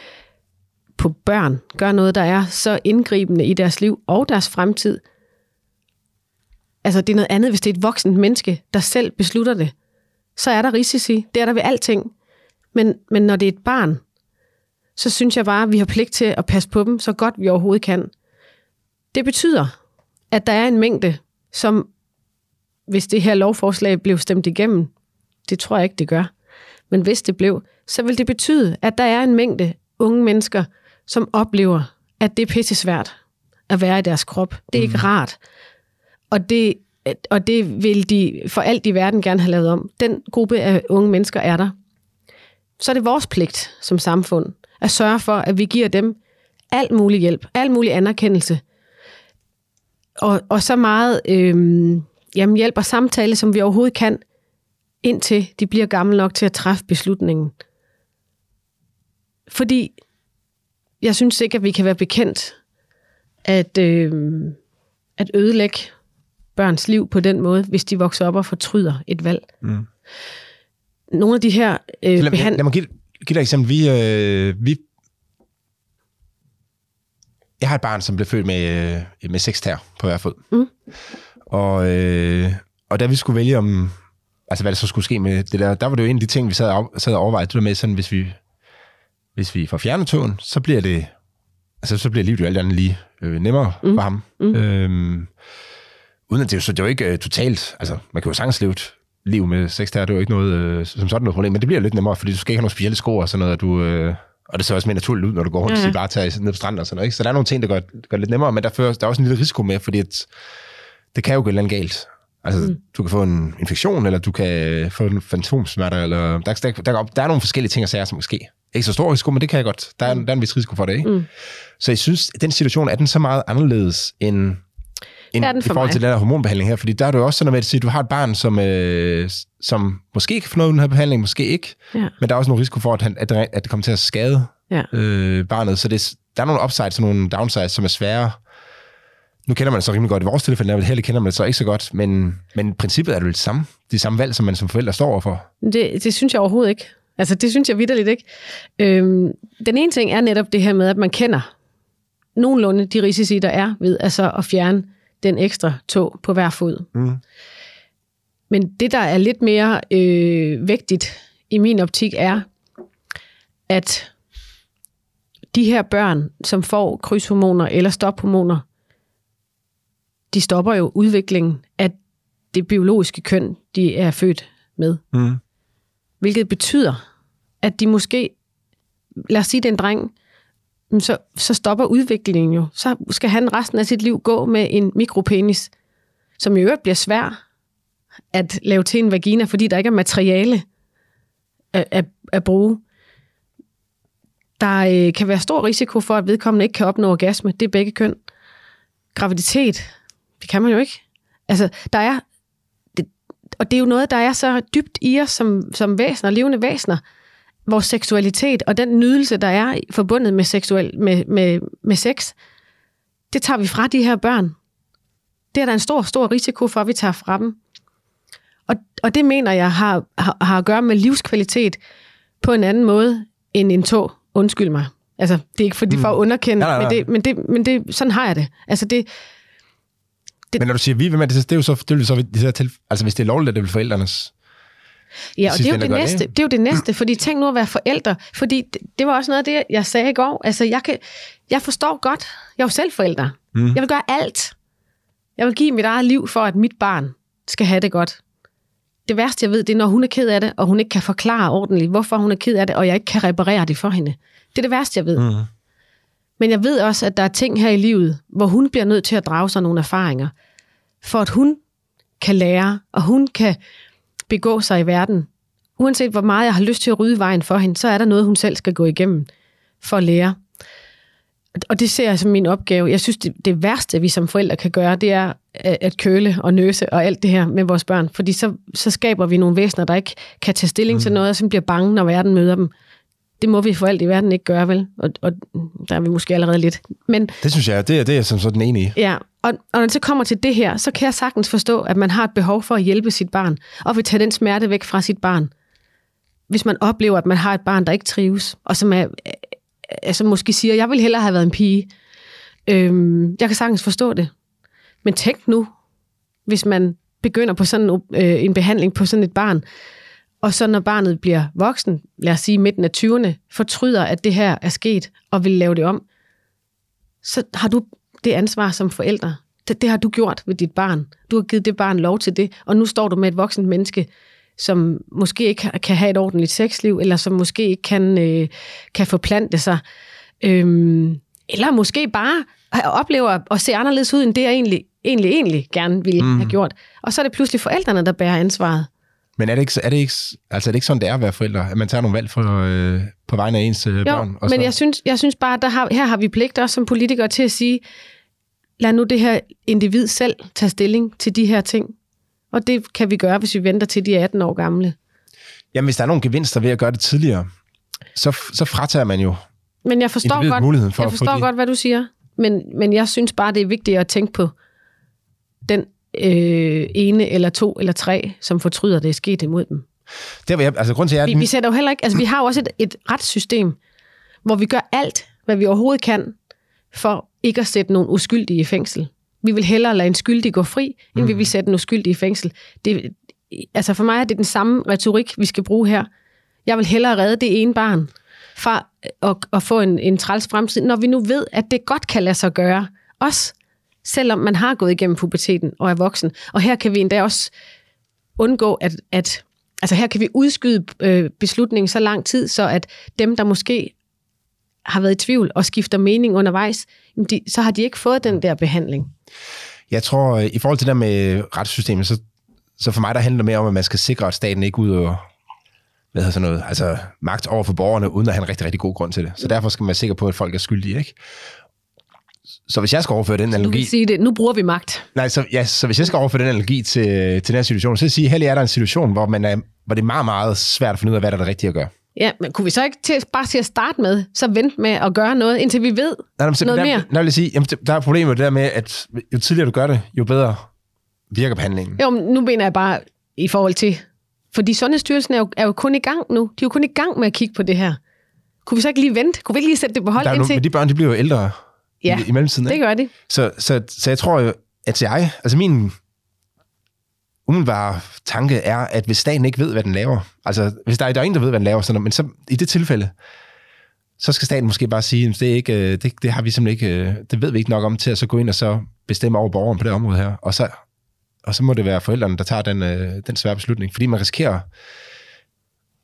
på børn gør noget, der er så indgribende i deres liv og deres fremtid. Altså det er noget andet, hvis det er et voksent menneske, der selv beslutter det så er der risici. Det er der ved alting. Men, men når det er et barn, så synes jeg bare, at vi har pligt til at passe på dem så godt vi overhovedet kan. Det betyder, at der er en mængde, som hvis det her lovforslag blev stemt igennem, det tror jeg ikke, det gør, men hvis det blev, så vil det betyde, at der er en mængde unge mennesker, som oplever, at det er pisse svært at være i deres krop. Det er ikke rart. Og det, og det vil de for alt i verden gerne have lavet om. Den gruppe af unge mennesker er der. Så er det vores pligt som samfund at sørge for, at vi giver dem al mulig hjælp, al mulig anerkendelse, og, og så meget øh, jamen hjælp og samtale, som vi overhovedet kan, indtil de bliver gamle nok til at træffe beslutningen. Fordi jeg synes ikke, at vi kan være bekendt at, øh, at ødelægge børns liv på den måde, hvis de vokser op og fortryder et valg. Mm. Nogle af de her øh, lad, behand... lad mig give, give dig et eksempel. Vi, øh, vi jeg har et barn, som blev født med, øh, med seks tær på hver fod. Mm. Og, øh, og da vi skulle vælge om, altså hvad der så skulle ske med det der, der var det jo en af de ting, vi sad og, sad og overvejede, det var med sådan, hvis vi, hvis vi får fjernet tågen, så bliver det, altså så bliver livet jo alt andet lige øh, nemmere mm. for ham. Mm. Øhm, uden at det, så det er jo ikke øh, totalt, altså man kan jo sagtens leve et liv med seks tær, det er jo ikke noget, øh, som sådan noget problem, men det bliver lidt nemmere, fordi du skal ikke have nogle specielle sko og sådan noget, at du, øh, og det ser også mere naturligt ud, når du går rundt ja. bare tager ned på stranden og sådan noget. Ikke? Så der er nogle ting, der gør, gør det lidt nemmere, men der, fører, der er også en lille risiko med, fordi at, det kan jo gå lidt galt. Altså, mm. du kan få en infektion, eller du kan få en fantomsmerter, eller der, der, der, der er nogle forskellige ting at sige, som måske ikke så stor risiko, men det kan jeg godt. Der er, mm. der er en vis risiko for det, ikke? Mm. Så jeg synes, at den situation er den så meget anderledes end, end i forhold mig. til den der hormonbehandling her, fordi der er jo også sådan med at du har et barn, som, øh, som måske kan få noget af den her behandling, måske ikke, ja. men der er også nogle risiko for, at, han, at, det, at det kommer til at skade ja. øh, barnet, så det, der er nogle upsides og nogle downsides, som er svære. Nu kender man det så rimelig godt i vores tilfælde, men heller kender man det så ikke så godt, men, men princippet er det jo det samme. Det samme valg, som man som forældre står overfor. Det, det synes jeg overhovedet ikke. Altså, det synes jeg vidderligt ikke. Øhm, den ene ting er netop det her med, at man kender nogenlunde de risici, der er ved altså at fjerne den ekstra tog på hver fod. Mm. Men det, der er lidt mere øh, vigtigt i min optik, er, at de her børn, som får krydshormoner eller stophormoner, de stopper jo udviklingen af det biologiske køn, de er født med. Mm. Hvilket betyder, at de måske, lad os sige, det er en dreng, så, så stopper udviklingen jo. Så skal han resten af sit liv gå med en mikropenis, som i øvrigt bliver svær at lave til en vagina, fordi der ikke er materiale at, at, at bruge. Der øh, kan være stor risiko for, at vedkommende ikke kan opnå orgasme. Det er begge køn. Graviditet, det kan man jo ikke. Altså, der er... Det, og det er jo noget, der er så dybt i os som, som væsener, levende væsener, vores seksualitet og den nydelse, der er forbundet med, seksuel, med, med, med sex, det tager vi fra de her børn. Det er der en stor, stor risiko for, at vi tager fra dem. Og, og det mener jeg har, har, har at gøre med livskvalitet på en anden måde end en tog. Undskyld mig. Altså, det er ikke fordi for at mm. underkende, nej, nej, nej. men, det, men, det, men det, sådan har jeg det. Altså, det, det men når du siger vi, hvem er det, det er jo så, det jo så det er til, altså hvis det er lovligt, er det vel forældrenes Ja, og det er, jo det, næste, det. det er jo det næste, fordi tænk nu at være forældre, fordi det, det var også noget af det, jeg sagde i går. Altså, jeg, kan, jeg forstår godt, jeg er jo selv forælder. Mm. Jeg vil gøre alt. Jeg vil give mit eget liv for, at mit barn skal have det godt. Det værste, jeg ved, det er, når hun er ked af det, og hun ikke kan forklare ordentligt, hvorfor hun er ked af det, og jeg ikke kan reparere det for hende. Det er det værste, jeg ved. Mm. Men jeg ved også, at der er ting her i livet, hvor hun bliver nødt til at drage sig nogle erfaringer, for at hun kan lære, og hun kan begå sig i verden. Uanset hvor meget jeg har lyst til at rydde vejen for hende, så er der noget, hun selv skal gå igennem for at lære. Og det ser jeg som min opgave. Jeg synes, det, det værste, vi som forældre kan gøre, det er at køle og nøse og alt det her med vores børn. Fordi så, så skaber vi nogle væsener, der ikke kan tage stilling mm. til noget, og som bliver bange, når verden møder dem. Det må vi for alt i verden ikke gøre, vel? Og, og der er vi måske allerede lidt. Men, det synes jeg, det er, det er jeg som sådan enig i. Ja, og, og når det så kommer til det her, så kan jeg sagtens forstå, at man har et behov for at hjælpe sit barn, og vil tage den smerte væk fra sit barn. Hvis man oplever, at man har et barn, der ikke trives, og som er, altså måske siger, jeg vil hellere have været en pige. Øhm, jeg kan sagtens forstå det. Men tænk nu, hvis man begynder på sådan øh, en behandling på sådan et barn, og så når barnet bliver voksen, lad os sige midten af 20'erne, fortryder, at det her er sket, og vil lave det om, så har du det ansvar som forældre Det, det har du gjort ved dit barn. Du har givet det barn lov til det, og nu står du med et voksent menneske, som måske ikke kan have et ordentligt sexliv, eller som måske ikke kan, øh, kan forplante sig. Øhm, eller måske bare oplever at se anderledes ud, end det jeg egentlig, egentlig, egentlig gerne ville mm. have gjort. Og så er det pludselig forældrene, der bærer ansvaret. Men er det, ikke, er, det ikke, altså er det ikke sådan, det er at være forældre? At man tager nogle valg for, øh, på vegne af ens øh, jo, børn? Og men så... jeg synes, jeg synes bare, at der har, her har vi pligt også som politikere til at sige, lad nu det her individ selv tage stilling til de her ting. Og det kan vi gøre, hvis vi venter til de er 18 år gamle. Jamen, hvis der er nogle gevinster ved at gøre det tidligere, så, så fratager man jo men jeg forstår godt, muligheden for jeg forstår godt, hvad du siger. Men, men jeg synes bare, det er vigtigt at tænke på den øh, ene eller to eller tre, som fortryder, det er sket imod dem. Det var jeg, altså grund til, at vi, vi sætter jo heller ikke, altså vi har jo også et, et retssystem, hvor vi gør alt, hvad vi overhovedet kan, for ikke at sætte nogen uskyldige i fængsel. Vi vil hellere lade en skyldig gå fri, end mm. vi vil sætte en uskyldig i fængsel. Det, altså for mig er det den samme retorik, vi skal bruge her. Jeg vil hellere redde det ene barn, fra at, at få en, en træls fremtid, når vi nu ved, at det godt kan lade sig gøre. Også selvom man har gået igennem puberteten og er voksen. Og her kan vi endda også undgå, at, at altså her kan vi udskyde øh, beslutningen så lang tid, så at dem, der måske har været i tvivl og skifter mening undervejs, de, så har de ikke fået den der behandling. Jeg tror, i forhold til det med retssystemet, så, så for mig der handler det mere om, at man skal sikre, at staten ikke ud og hvad hedder sådan noget, altså magt over for borgerne, uden at have en rigtig, rigtig god grund til det. Så derfor skal man være sikker på, at folk er skyldige, ikke? Så hvis jeg skal overføre den analogi... Du sige det, nu bruger vi magt. Nej, så, ja, så hvis jeg skal overføre den analogi til, til den her situation, så vil jeg sige, at er der en situation, hvor, man er, hvor det er meget, meget svært at finde ud af, hvad der er det rigtige at gøre. Ja, men kunne vi så ikke til, bare til at starte med, så vente med at gøre noget, indtil vi ved nej, men, noget der, mere? Nej, vil jeg sige, jamen, der er problemet der med, at jo tidligere du gør det, jo bedre virker behandlingen. Jo, men nu mener jeg bare i forhold til fordi Sundhedsstyrelsen er jo, er jo kun i gang nu. De er jo kun i gang med at kigge på det her. Kunne vi så ikke lige vente? Kunne vi ikke lige sætte det på hold indtil? Men de børn, de bliver jo ældre ja, i, i mellemtiden. det gør de. Så, så, så jeg tror at jeg, altså min umiddelbare tanke er, at hvis staten ikke ved, hvad den laver, altså hvis der, der er ingen, der ved, hvad den laver, sådan, men så i det tilfælde, så skal staten måske bare sige, at det, er ikke, øh, det, det har vi simpelthen ikke, øh, det ved vi ikke nok om til at så gå ind og så bestemme over borgeren på det område her, og så og så må det være forældrene, der tager den, øh, den svære beslutning. Fordi man risikerer...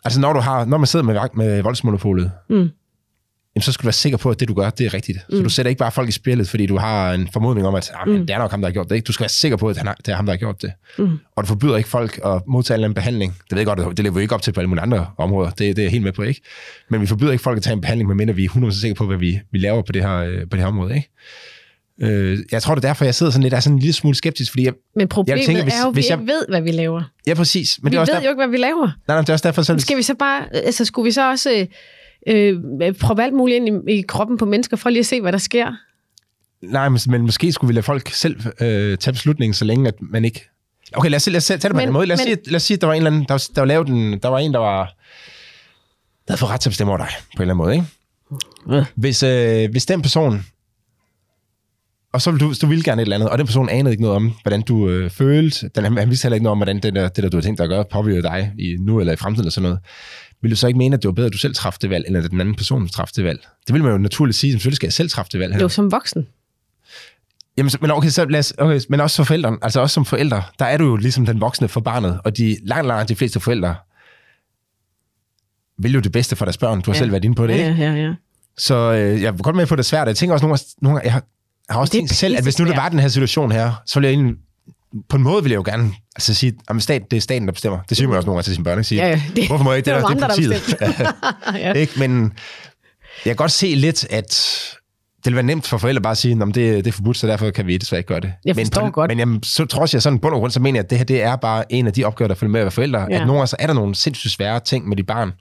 Altså, når, du har, når man sidder med, med voldsmonopolet, mm. Jamen, så skal du være sikker på, at det, du gør, det er rigtigt. Mm. Så du sætter ikke bare folk i spillet, fordi du har en formodning om, at ah, mm. det er nok ham, der har gjort det. Ikke? Du skal være sikker på, at han har, det er ham, der har gjort det. Mm. Og du forbyder ikke folk at modtage en behandling. Det ved jeg godt, det lever vi ikke op til på alle mulige andre områder. Det, det er jeg helt med på, ikke? Men vi forbyder ikke folk at tage en behandling, medmindre vi er 100% sikre på, hvad vi, vi laver på det her, øh, på det her område, ikke? Øh, jeg tror, det er derfor, jeg sidder sådan lidt, er sådan en lille smule skeptisk, fordi jeg, Men problemet jeg tænker, hvis, er jo, at vi jeg, ikke ved, hvad vi laver. Ja, præcis. Men vi det er også ved der... jo ikke, hvad vi laver. Nej, nej, det er også derfor, så... Skal vi så bare, altså skulle vi så også øh, øh, prøve alt muligt ind i, i kroppen på mennesker, for lige at se, hvad der sker? Nej, men, men måske skulle vi lade folk selv øh, tage beslutningen, så længe at man ikke... Okay, lad os, lad os tage det på men, en måde. Lad os, men, sige, lad os sige, at der var en eller anden, der var, der var lavet en, der var en, der var, der havde fået ret til at bestemme over dig, på en eller anden måde, ikke? Ja. Hvis, øh, hvis den person og så vil du, du ville gerne et eller andet, og den person anede ikke noget om, hvordan du øh, følte. Den, han, vidste heller ikke noget om, hvordan det der, det der du har tænkt dig at gøre, påvirker dig i nu eller i fremtiden og sådan noget. Vil du så ikke mene, at det var bedre, at du selv træffede det valg, eller at den anden person træffede det valg? Det vil man jo naturligt sige, selvfølgelig skal jeg selv træffe det valg her. Jo, som voksen. Jamen, men okay, så lad os, okay, men også for forældrene, altså også som forældre, der er du jo ligesom den voksne for barnet, og de langt, langt de fleste forældre vil jo det bedste for deres børn. Du har ja. selv været inde på det, ikke? Ja, ja, ja. Så øh, jeg er godt med på, det svært. Jeg tænker også nogle, nogle gange, jeg har, jeg har også tænkt selv, at hvis nu der var den her situation her, så ville jeg egentlig, på en måde ville jeg jo gerne altså sige, at stat, det er staten, der bestemmer. Det siger man også nogle gange til sine børn. Ikke? Sige, ja, det, Hvorfor må jeg ikke det, det, det er partiet? ja. ikke? Men jeg kan godt se lidt, at det vil være nemt for forældre bare at sige, at det, det er forbudt, så derfor kan vi desværre ikke gøre det. Jeg men, på, godt. Men jamen, så tror jeg sådan bund og grund, så mener jeg, at det her det er bare en af de opgaver, der følger med at være forældre. Ja. At nogle gange så er der nogle sindssygt svære ting med de barn,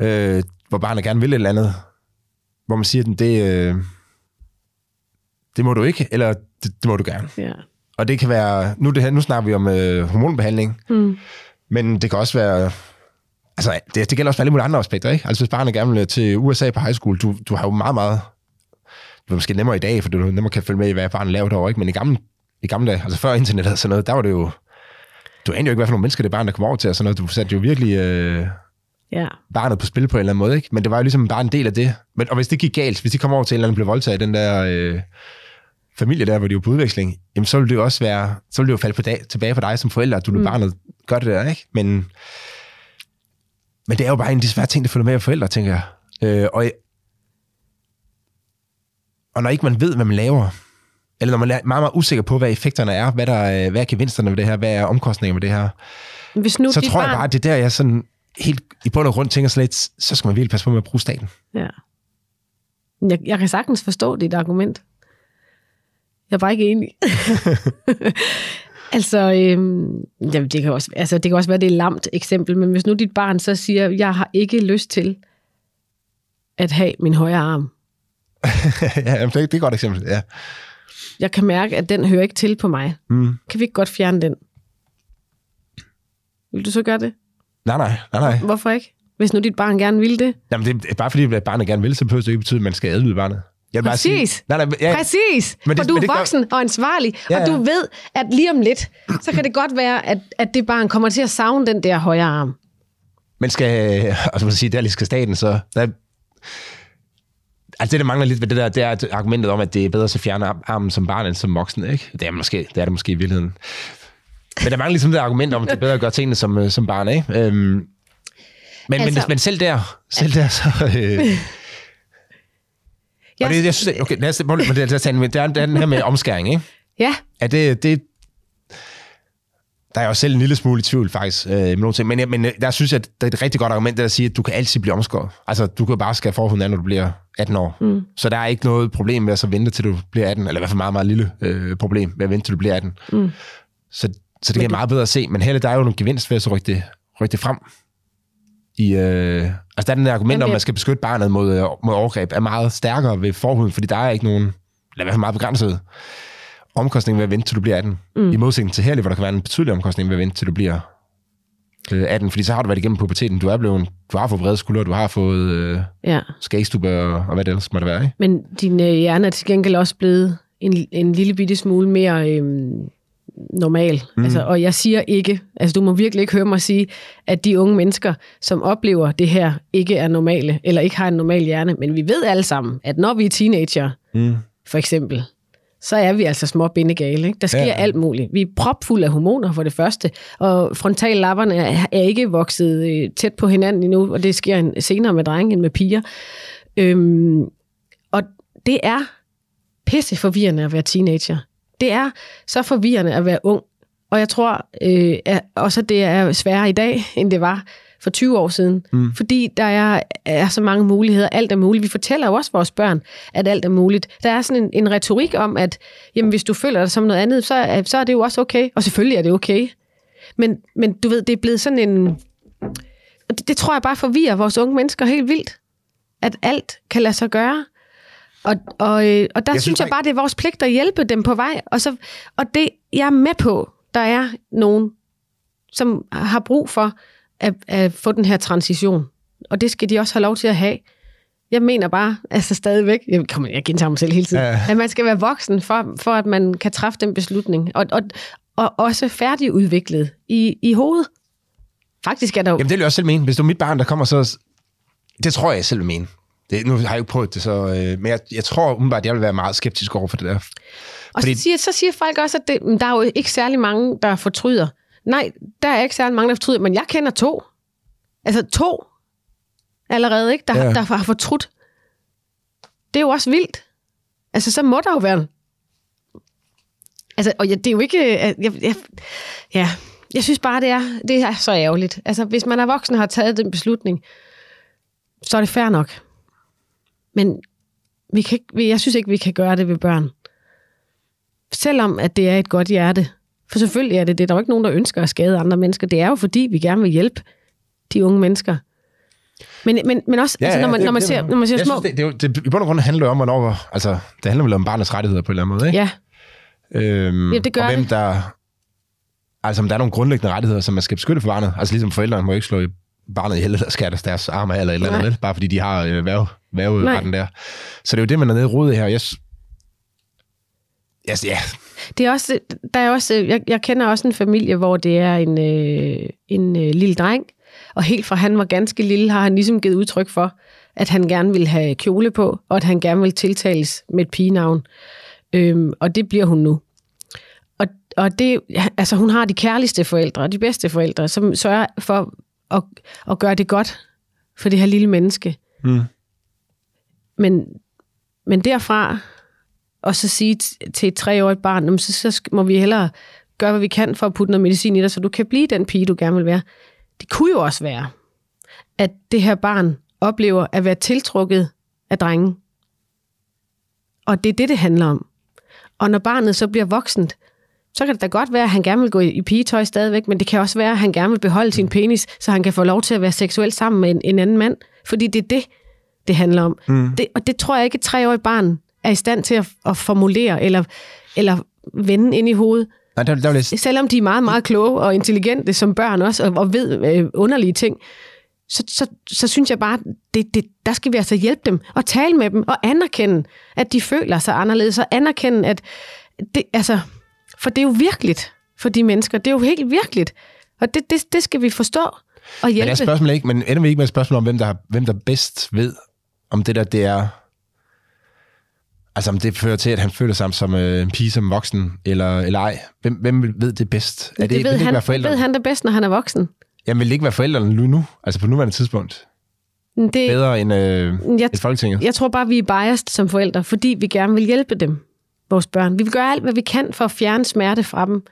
øh, hvor barnet gerne vil et eller andet, hvor man siger, at det, øh, det må du ikke, eller det, det må du gerne. Ja. Og det kan være, nu, det her, nu snakker vi om øh, hormonbehandling, mm. men det kan også være, altså det, det gælder også for alle mulige andre aspekter, ikke? Altså hvis barnet gerne vil til USA på high school, du, du har jo meget, meget, det er måske nemmere i dag, for du nemmere kan følge med i, hvad barnet laver derovre, ikke? Men i gamle, i gamle dage, altså før internet og sådan noget, der var det jo, du anede jo ikke, hvad for nogle mennesker det barn, der kom over til, og sådan noget. Du satte jo virkelig øh, ja. barnet på spil på en eller anden måde, ikke? Men det var jo ligesom bare en del af det. Men, og hvis det gik galt, hvis de kom over til en eller anden blev voldtaget i den der... Øh, familie der, hvor de er på udveksling, jamen så vil det jo også være, så vil det jo falde på dag, tilbage på dig som forælder, at du mm. barnet gør det der, ikke? Men, men det er jo bare en af de svære ting, der følger med af forældre, tænker jeg. Øh, og, og når ikke man ved, hvad man laver, eller når man er meget, meget usikker på, hvad effekterne er, hvad, der, er- hvad er gevinsterne ved det her, hvad er omkostningerne ved det her, Hvis nu så tror jeg barn, bare, at det er der, jeg sådan helt i bund og grund tænker lidt, så skal man virkelig passe på med at bruge staten. Ja. Jeg, jeg kan sagtens forstå dit argument. Jeg er bare ikke enig. altså, øhm, jamen, det, kan også, altså, det kan også være, det er et lamt eksempel, men hvis nu dit barn så siger, jeg har ikke lyst til at have min højre arm. ja, jamen, det, det er et godt eksempel, ja. Jeg kan mærke, at den hører ikke til på mig. Mm. Kan vi ikke godt fjerne den? Vil du så gøre det? Nej, nej, nej, nej. Hvorfor ikke? Hvis nu dit barn gerne vil det. Jamen, det er bare fordi, at barnet gerne vil, så behøver det ikke betyde, at man skal adlyde barnet. Jeg Præcis. Sige, nej, nej, ja, Præcis, Men men det- for du men er gør- voksen og ansvarlig, Ja, ja, og du ved, at lige om lidt, så kan det godt være, at, at det barn kommer til at savne den der højre arm. Men skal, og så må jeg sige, der lige skal staten, så... Der, altså det, der mangler lidt ved det der, det er argumentet om, at det er bedre at fjerne arm- armen som barn end som voksen, ikke? Det er, måske, det er det måske i virkeligheden. Men der mangler ligesom det argument om, at det er bedre at gøre tingene som, øh, som barn, ikke? Øhm, men, altså, Altså- men, men selv der, selv der, så... Øh, Jeg, og det, jeg synes, okay, lad os, må- men det, lad os tage den- der, er, der er den her med omskæring, ikke? ja, Er det, det, der er jeg jo selv en lille smule i tvivl faktisk øh, med nogle ting, men, jeg- men øh, der synes jeg, at det er et rigtig godt argument, der siger, at du kan altid blive omskåret. Altså, du kan bare skære forhuden af, når du bliver 18 år. Mm. Så der er ikke noget problem med at så vente til du bliver 18, eller i hvert fald meget, meget lille øh, problem med at vente til du bliver 18. Mm. Så, så det er meget bedre at se, men heller der er jo nogle gevinst ved at så rykke det, rykke det frem. I, øh, altså der er den der argument Jamen, om, at man skal beskytte barnet mod, øh, mod overgreb, er meget stærkere ved forhuden, fordi der er ikke nogen, eller i hvert fald meget begrænset omkostning ved at vente til du bliver 18. Mm. I modsætning til herlig, hvor der kan være en betydelig omkostning ved at vente til du bliver øh, 18, fordi så har du været igennem puberteten. Du er blevet, du har fået brede skuldre, du har fået øh, ja. skægstube og, og hvad det ellers måtte være, ikke? Men din øh, hjerne er til gengæld også blevet en, en lille bitte smule mere øhm, normal. Mm. Altså, og jeg siger ikke, altså du må virkelig ikke høre mig sige, at de unge mennesker, som oplever det her, ikke er normale, eller ikke har en normal hjerne. Men vi ved alle sammen, at når vi er teenager, Mm. for eksempel, så er vi altså små bindegale. Ikke? Der sker Ja, alt muligt. Vi er propfulde af hormoner for det første, og frontallapperne er, er ikke vokset øh, tæt på hinanden endnu, og det sker en, senere med drenge end med piger. Øhm, og det er pisse forvirrende at være teenager. Det er så forvirrende at være ung. Og jeg tror øh, at også, at det er sværere i dag, end det var for 20 år siden. Mm. Fordi der er, er så mange muligheder. Alt er muligt. Vi fortæller jo også vores børn, at alt er muligt. Der er sådan en, en retorik om, at jamen, hvis du føler dig som noget andet, så, er- så er det jo også okay. Og selvfølgelig er det okay. Men, men du ved, det er blevet sådan en... Det, det tror jeg bare forvirrer vores unge mennesker helt vildt. At alt kan lade sig gøre. Og, og, øh, og der Jeg synes synes jeg bare- det er vores pligt at hjælpe dem på vej. Og, så, og det, jeg er med på, der er nogen, som har brug for at, at få den her transition. Og det skal de også have lov til at have. Jeg mener bare, altså stadigvæk, jeg, kom, jeg gentager mig selv hele tiden, Ja. at man skal være voksen, for, for at man kan træffe den beslutning. Og, og, og også færdigudviklet i, i hovedet. Faktisk er der jo... Jamen det vil jeg også selv mene. Hvis det er mit barn, der kommer, så... Det tror jeg, jeg selv vil mene. Det, nu har jeg jo ikke prøvet det, så, øh, men jeg, jeg tror umiddelbart, at jeg vil være meget skeptisk over for det der. Og Fordi- så siger, så siger folk også, at det, der er jo ikke særlig mange, der fortryder. Nej, der er ikke særlig mange, der fortryder, men jeg kender to. Altså to allerede, ikke? Der, Ja. der har fortrudt. Det er jo også vildt. Altså, så må der jo være. Altså, og ja, det er jo ikke... øh, Jeg, jeg, ja, jeg synes bare, det er, det er så ærgerligt. Altså, hvis man er voksen og har taget den beslutning, så er det fair nok. Men vi kan ikke, jeg synes ikke, vi kan gøre det ved børn. Selvom at det er et godt hjerte. For selvfølgelig er det det. Der er jo ikke nogen, der ønsker at skade andre mennesker. Det er jo fordi, vi gerne vil hjælpe de unge mennesker. Men, men, men også, ja, altså, når man, det- når man det- ser, når man ser jeg små... Synes, det, det, jo- det, I bund og grund handler det om, hvornår... Altså, det handler vel om barnets rettigheder på en eller anden måde, ikke? Ja, Øhm, Ja, det gør og hvem det. der... Altså, om der er nogle grundlæggende rettigheder, som man skal beskytte for barnet. Altså, ligesom forældrene må ikke slå barnet ihjel eller skære deres, deres arme af, eller et eller andet, Nej. bare fordi de har øh, værv, værveretten der. Så det er jo det, man er nede rodet her. Jeg, s- yes, ja, det er også, der er også, jeg, jeg kender også en familie, hvor det er en, øh, en øh, lille dreng, og helt fra han var ganske lille, har han ligesom givet udtryk for, at han gerne vil have kjole på, og at han gerne vil tiltales med et pigenavn. Øhm, og det bliver hun nu. Og, og det, altså, hun har de kærligste forældre, de bedste forældre, som sørger for at, at gøre det godt for det her lille menneske. Mm. Men, men derfra, og så sige til et treårigt barn, "Jamen, så, så må vi hellere gøre, hvad vi kan for at putte noget medicin i dig, så du kan blive den pige, du gerne vil være. Det kunne jo også være, at det her barn oplever at være tiltrukket af drengen. Og det er det, det handler om. Og når barnet så bliver voksent, så kan det da godt være, at han gerne vil gå i pigetøj stadigvæk, men det kan også være, at han gerne vil beholde sin penis, så han kan få lov til at være seksuelt sammen med en, en anden mand. Fordi det er det, det handler om. Mm. Det, og det tror jeg ikke, et treårigt barn er i stand til at, at formulere eller, eller vende ind i hovedet. Nej, der, der s- Selvom de er meget, meget kloge og intelligente som børn også, og, og ved øh, underlige ting, så, så, så synes jeg bare, det, det, der skal vi altså hjælpe dem og tale med dem og anerkende, at de føler sig anderledes, og anerkende, at det, altså, for det er jo virkeligt for de mennesker. Det er jo helt virkeligt. Og det, det, det skal vi forstå og men hjælpe. er spørgsmålet ikke, men ender vi ikke med et spørgsmål om, hvem der, har- hvem der bedst ved, om det der, det er... Altså, om det fører til, at han føler sig som øh, en pige som voksen, eller, eller ej. Hvem, hvem ved det bedst? Er det, det ved, vil det ikke han, være det forældrene? ved han det bedst, når han er voksen. Jamen, vil det ikke være forældrene nu, nu? Altså på nuværende tidspunkt? Det, Bedre end øh, jeg, et folketinget? jeg tror bare, vi er biased som forældre, fordi vi gerne vil hjælpe dem, vores børn. Vi vil gøre alt, hvad vi kan for at fjerne smerte fra dem.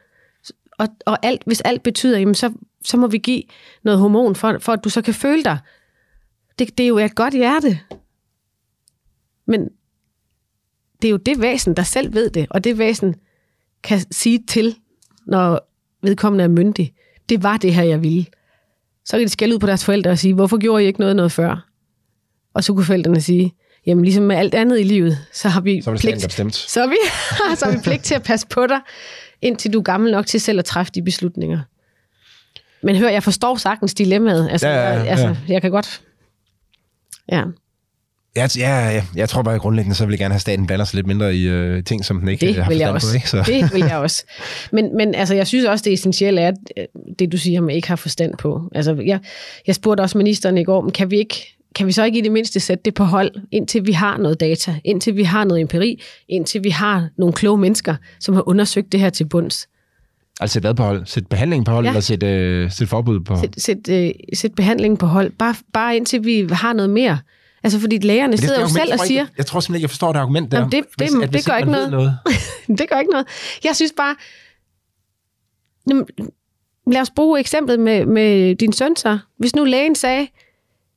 Og, og alt, hvis alt betyder, jamen, så, så må vi give noget hormon, for, for at du så kan føle dig. Det, det er jo et godt hjerte. Men det er jo det væsen, der selv ved det, og det væsen kan sige til, når vedkommende er myndig. Det var det her, jeg ville. Så kan de skælde ud på deres forældre og sige, hvorfor gjorde I ikke noget noget før? Og så kunne forældrene sige, jamen ligesom med alt andet i livet, så har vi Så pligt, så vi, så har vi pligt til at passe på dig, indtil du er gammel nok til selv at træffe de beslutninger. Men hør, jeg forstår sagtens dilemmaet. Altså, Ja, ja, ja, jeg, altså ja. jeg kan godt... Ja. Jeg, ja, ja, jeg tror bare grundlæggende, så vil jeg gerne have at staten blander sig lidt mindre i øh, ting, som den ikke Det øh, har vil jeg også. på. Ikke? Så. Det vil jeg også. Men, men altså, jeg synes også, det essentielle er, at, øh, det du siger, man ikke har forstand på. Altså, jeg, jeg spurgte også ministeren i går, men kan vi, ikke, kan vi så ikke i det mindste sætte det på hold, indtil vi har noget data, indtil vi har noget empiri, indtil vi har nogle kloge mennesker, som har undersøgt det her til bunds. Altså sæt hvad på hold? Sæt behandling på hold, Ja. eller sæt, øh, sæt forbud på hold? Sæt, sæt, øh, sæt behandlingen på hold, bare, bare indtil vi har noget mere. Altså, fordi lægerne det sidder jo argument selv og jeg siger, ikke- Jeg tror simpelthen ikke, jeg forstår det argument der. Jamen, det- det- Hvis- at det hvis gør ikke ved noget. det gør ikke noget. Jeg synes bare, Jamen, lad os bruge eksemplet med, med din søn så. Hvis nu lægen sagde,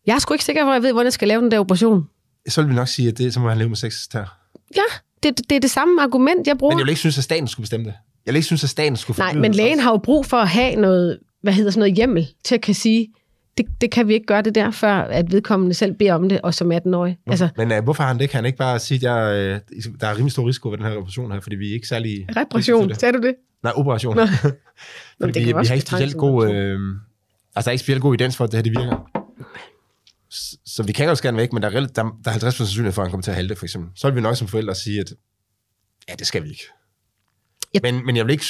jeg er sgu ikke sikker på, at jeg ved, hvordan jeg skal lave den der operation. Så vil vi nok sige, at det, så må han leve med sex der. Ja, det, det er det samme argument, jeg bruger. Men jeg vil ikke synes, at staten skulle bestemme det. Jeg vil ikke synes, at staten skulle Nej, men lægen har jo brug for at have noget, hvad hedder sådan noget hjemmel, til at kan sige, det, det kan vi ikke gøre det der, før at vedkommende selv beder om det, og som 18-årig. Altså, Men øh, hvorfor har han det? Kan han ikke bare sige, at jeg, øh, der er rimelig stor risiko ved den her operation her, fordi vi er ikke særlig... reparation, sagde du det? Nej, operation. Nå. fordi det vi, vi har ikke specielt som god... Øh, altså, der er ikke specielt god evidens for, at det her det virker. Så, vi kan godt skære væk, men der er, der, der er 50 sandsynlighed for, at han kommer til at halte, for eksempel. Så vil vi nok som forældre sige, at ja, det skal vi ikke. Yep. Men, men jeg vil ikke...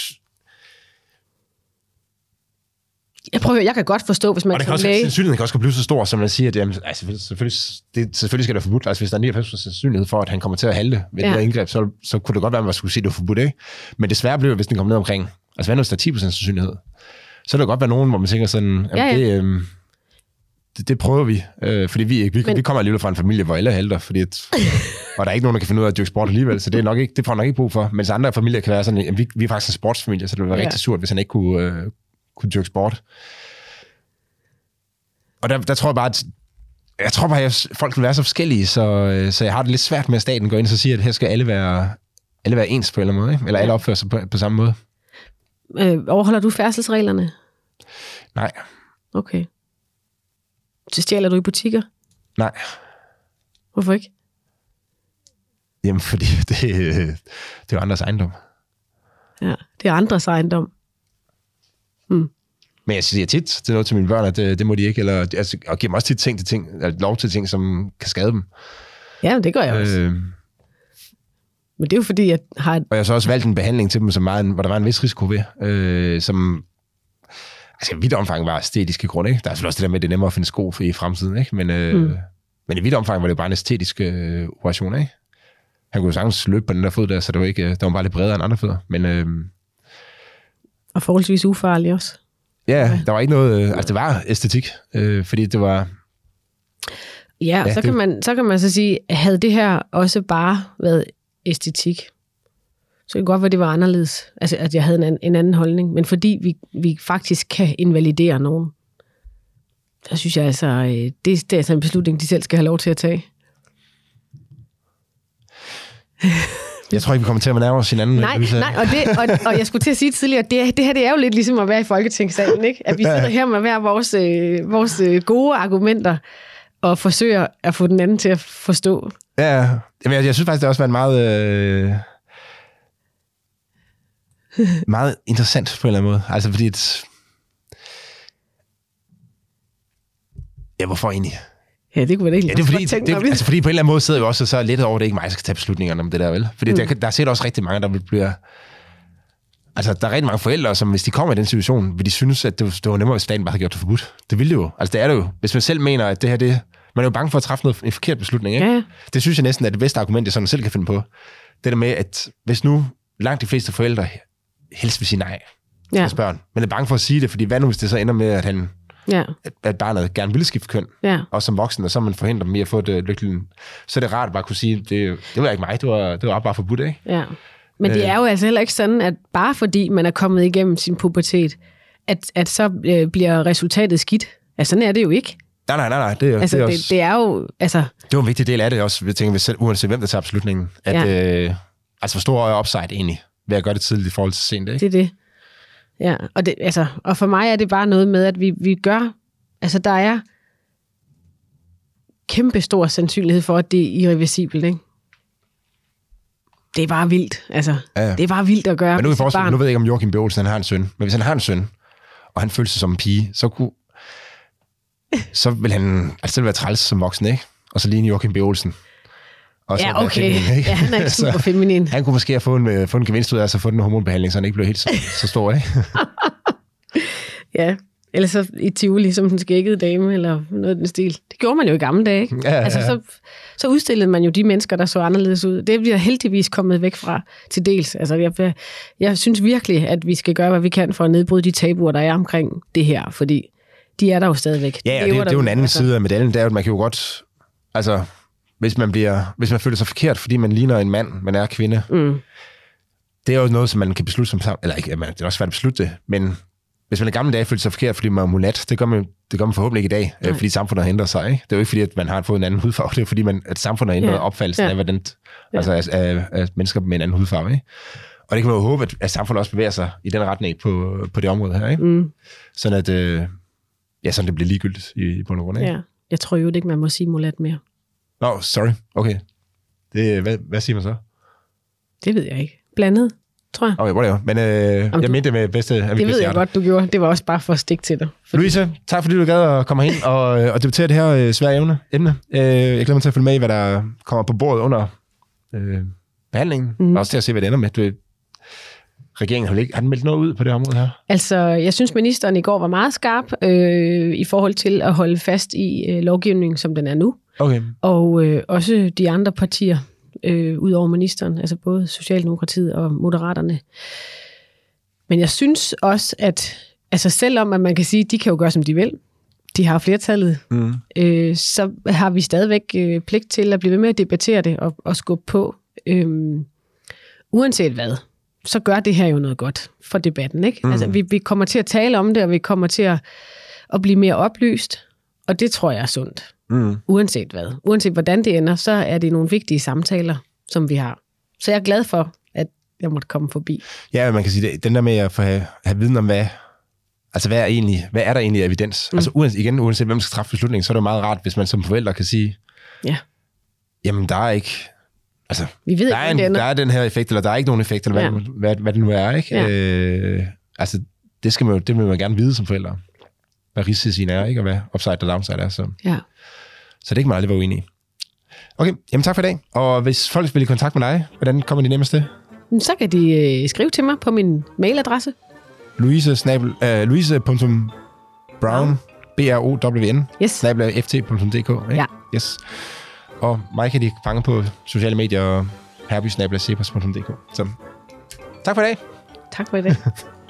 Jeg prøver, jeg kan godt forstå, hvis man Og det kan som også, læge... sandsynligheden kan også blive så stor, som man siger, at jamen, altså, selvfølgelig, selvfølgelig, det, selvfølgelig skal det være forbudt. Altså, hvis der er 99 sandsynlighed for, at han kommer til at halte ved ja. Det her indgreb, så, så kunne det godt være, at man skulle sige, at det var forbudt, ikke? Men desværre blev det, hvis den kommer ned omkring. Altså, hvad nu, hvis der er 10 sandsynlighed? Så kan der godt være nogen, hvor man tænker sådan, jamen, Ja, ja. Det, øhm, det, det, prøver vi. Øh, fordi vi, vi, Men- vi kommer alligevel fra en familie, hvor alle halter, fordi at, og der er ikke nogen, der kan finde ud af at dyrke sport alligevel, så det, er nok ikke, det får han nok ikke brug for. Mens andre familier kan være sådan, jamen, vi, vi er faktisk en sportsfamilie, så det ville være Ja. rigtig surt, hvis han ikke kunne, øh, kunne dyrke sport. Og der, der tror jeg bare, at jeg tror bare, at folk vil være så forskellige, så, øh, så jeg har det lidt svært med, at staten går ind og siger, at her skal alle være, alle være ens på en eller anden måde, ikke? eller alle opføre sig på, på samme måde. Øh, overholder du færdselsreglerne? Nej, Okay. Så stjæler du i butikker? nej. Hvorfor ikke? Jamen, fordi det, øh, det er jo andres ejendom. Ja, det er andres ejendom. Men jeg siger tit til noget til mine børn, at det, det må de ikke, eller, altså, og giver dem også tit ting til ting, eller lov til ting, som kan skade dem. Ja, det gør jeg også. Øh, Men det er jo fordi, jeg har et... og jeg har så også valgt en behandling til dem, som en, hvor der var en vis risiko ved, øh, som altså i vidt omfang var æstetiske grunde. Ikke? Der er selvfølgelig også det der med, at det er nemmere at finde sko for i fremtiden, ikke? Men, øh, Mm. men i vidt omfang var det bare en æstetisk øh, operation. Ikke? Han kunne jo sagtens løbe på den der fod der, så det var, ikke, der var bare lidt bredere end andre fødder. Men øh, Og forholdsvis ufarlig også. ja, der var ikke noget... Øh, altså, det var æstetik, øh, fordi det var... Ja, Ja, så, det- kan man, så kan man så sige, havde det her også bare været æstetik, så kan det godt være, det var anderledes. Altså, at jeg havde en, an- en anden holdning. Men fordi vi, vi faktisk kan invalidere nogen, så synes jeg altså, øh, det, det er altså en beslutning, de selv skal have lov til at tage. Jeg tror ikke, vi kommer til at nærme os hinanden. Nej, nej og, det, og, og jeg skulle til at sige tidligere, det, det her det er jo lidt ligesom at være i Folketingssalen, ikke? At vi sidder her med hver vores, øh, vores øh, gode argumenter, og forsøger at få den anden til at forstå. Ja, jeg, jeg synes faktisk, det har også været meget... Øh, meget interessant på en eller anden måde. Altså, fordi... Et, ja, hvorfor egentlig? Ja, det kunne være det Ja, det er fordi, tænke det, mig altså, fordi på en eller anden måde sidder jo også så lidt over, at det ikke mig, der skal tage beslutningerne om det der, vel? Fordi mm. der, der er sikkert også rigtig mange, der vil blive... Altså, der er rigtig mange forældre, som hvis de kommer i den situation, vil de synes, at det, var- det var nemmere, hvis staten bare havde gjort det forbudt. Det ville det jo. Altså, det er det jo. Hvis man selv mener, at det her, det... Man er jo bange for at træffe noget, en forkert beslutning, ikke? Ja, ja. Det synes jeg næsten er det bedste argument, jeg sådan selv kan finde på. Det der med, at hvis nu langt de fleste forældre helst vil sige nej til Ja. børn, men er bange for at sige det, fordi hvad nu, hvis det så ender med, at, han, Ja, at, at barnet gerne vil skifte køn, ja. også som voksen, og så man forhindrer dem i at få det lykkeligt. Så er det rart at bare kunne sige, det, det var ikke mig, det var, det var bare forbudt, ikke? Ja. Men det Øh. er jo altså heller ikke sådan, at bare fordi man er kommet igennem sin pubertet, at, at så øh, bliver resultatet skidt. Altså, sådan er det jo ikke. Nej, nej, nej, nej. Det, er- Altså, det, er det, også, det er jo... Altså, det var en vigtig del af det også. Jeg tænker, uanset hvem der tager beslutningen, at, Ja. øh, altså, hvor stor er upside egentlig ved at gøre det tidligt i forhold til sent, ikke? det er det. Ja, og, det, altså, og for mig er det bare noget med, at vi, vi gør... Altså, der er kæmpe stor sandsynlighed for, at det er irreversibelt, ikke? Det er bare vildt. Altså, Ja, ja. det er bare vildt at gøre. Men nu, kan barn. nu ved jeg ikke, om Joachim B. Olsen han har en søn, men hvis han har en søn, og han føler sig som en pige, så kunne så vil han altså være træls som voksen, ikke? Og så ligne Joachim B. Olsen. Og så Ja, okay. feminin, ikke? Ja, han er ikke super feminin. han kunne måske have fået en, øh, fået en gevinst ud af at få den hormonbehandling, så han ikke blev helt så, så stor, ikke? Ja, eller så i Tivoli som den skækkede dame, eller noget af den stil. Det gjorde man jo i gamle dage, ikke? Ja, ja, ja. Altså, så, så udstillede man jo de mennesker, der så anderledes ud. Det er vi heldigvis kommet væk fra til dels. Altså, jeg, jeg synes virkelig, at vi skal gøre, hvad vi kan for at nedbryde de tabuer, der er omkring det her, fordi de er der jo stadigvæk. Ja, og De det, lever det er jo en anden altså. side af medaljen, det er jo, at man kan jo godt, altså, hvis man, bliver, hvis man føler sig forkert, fordi man ligner en mand, man er kvinde, Mm. det er jo noget, som man kan beslutte som sammen, eller ikke, det er også svært at beslutte det, men hvis man i gamle dage følte sig forkert, fordi man er mulat, det gør man, det gør man forhåbentlig ikke i dag, øh, fordi samfundet har ændret sig. Ikke? Det er jo ikke fordi, at man har fået en anden hudfarve, det er fordi, man, at samfundet har ændret Ja. ja. opfattelsen Ja. af, hvordan, altså, af, af, af, mennesker med en anden hudfarve. Ikke? Og det kan man jo håbe, at, at samfundet også bevæger sig i den retning på, på det område her. Ikke? Mm. Sådan at øh, ja, sådan det bliver ligegyldigt i, i bund og grund. Ikke? Ja. Jeg tror jo ikke, man må sige mulat mere. Nå, sorry. Okay. Det, hvad, hvad siger man så? Det ved jeg ikke. Blandet, tror jeg. Okay, whatever. Men øh, jeg du- mente det med bedste af Det ved jeg godt, du gjorde. Det var også bare for at stikke til dig. For Louise, tak fordi du gad at komme hen og, øh, og debattere det her øh, svære emne. emne. Øh, jeg glæder mig til at følge med i, hvad der kommer på bordet under øh, behandlingen. Mm. Og også til at se, hvad det ender med. Du, regeringen har, ikke, har den meldt noget ud på det område her? Altså, jeg synes, ministeren i går var meget skarp øh, i forhold til at holde fast i øh, lovgivningen, som den er nu. Okay. Og øh, også de andre partier, øh, ud over ministeren, altså både Socialdemokratiet og Moderaterne. Men jeg synes også, at altså selvom at man kan sige, at de kan jo gøre, som de vil, de har flertallet, Mm. øh, så har vi stadigvæk øh, pligt til at blive ved med at debattere det og, og skubbe på. Øhm, uanset hvad, så gør det her jo noget godt for debatten. Ikke? Mm. Altså, vi, vi kommer til at tale om det, og vi kommer til at, at blive mere oplyst, og det tror jeg er sundt. Mm. Uanset hvad. Uanset hvordan det ender, så er det nogle vigtige samtaler, som vi har. Så jeg er glad for, at jeg måtte komme forbi. Ja, man kan sige, det, den der med at få have, have viden om, hvad, altså hvad er, egentlig, hvad er der egentlig evidens? Mm. Altså uanset, igen, uanset hvem der skal træffe beslutningen, så er det meget rart, hvis man som forælder kan sige, Ja, jamen der er ikke, altså vi ved der er, ikke, en, der er den her effekt, eller der er ikke nogen effekt, eller hvad, Ja. hvad, hvad det nu er, ikke? Ja. Øh, altså, det, skal man, jo- det vil man gerne vide som forælder. Hvad risicien er, ikke? Og hvad upside og downside er. Så, Ja. Så det er ikke meget, det var uenig i. Okay, jamen tak for i dag. Og hvis folk vil i kontakt med dig, hvordan kommer de nemmest til? Så kan de øh, skrive til mig på min mailadresse. Louise, snabel, uh, louise.brown, B-R-O-W-N, Yes. snabel ft.dk. Ikke? Ja. Yes. Og mig kan de fange på sociale medier og herbysnabelacepos.dk. Så tak for i dag. Tak for i dag.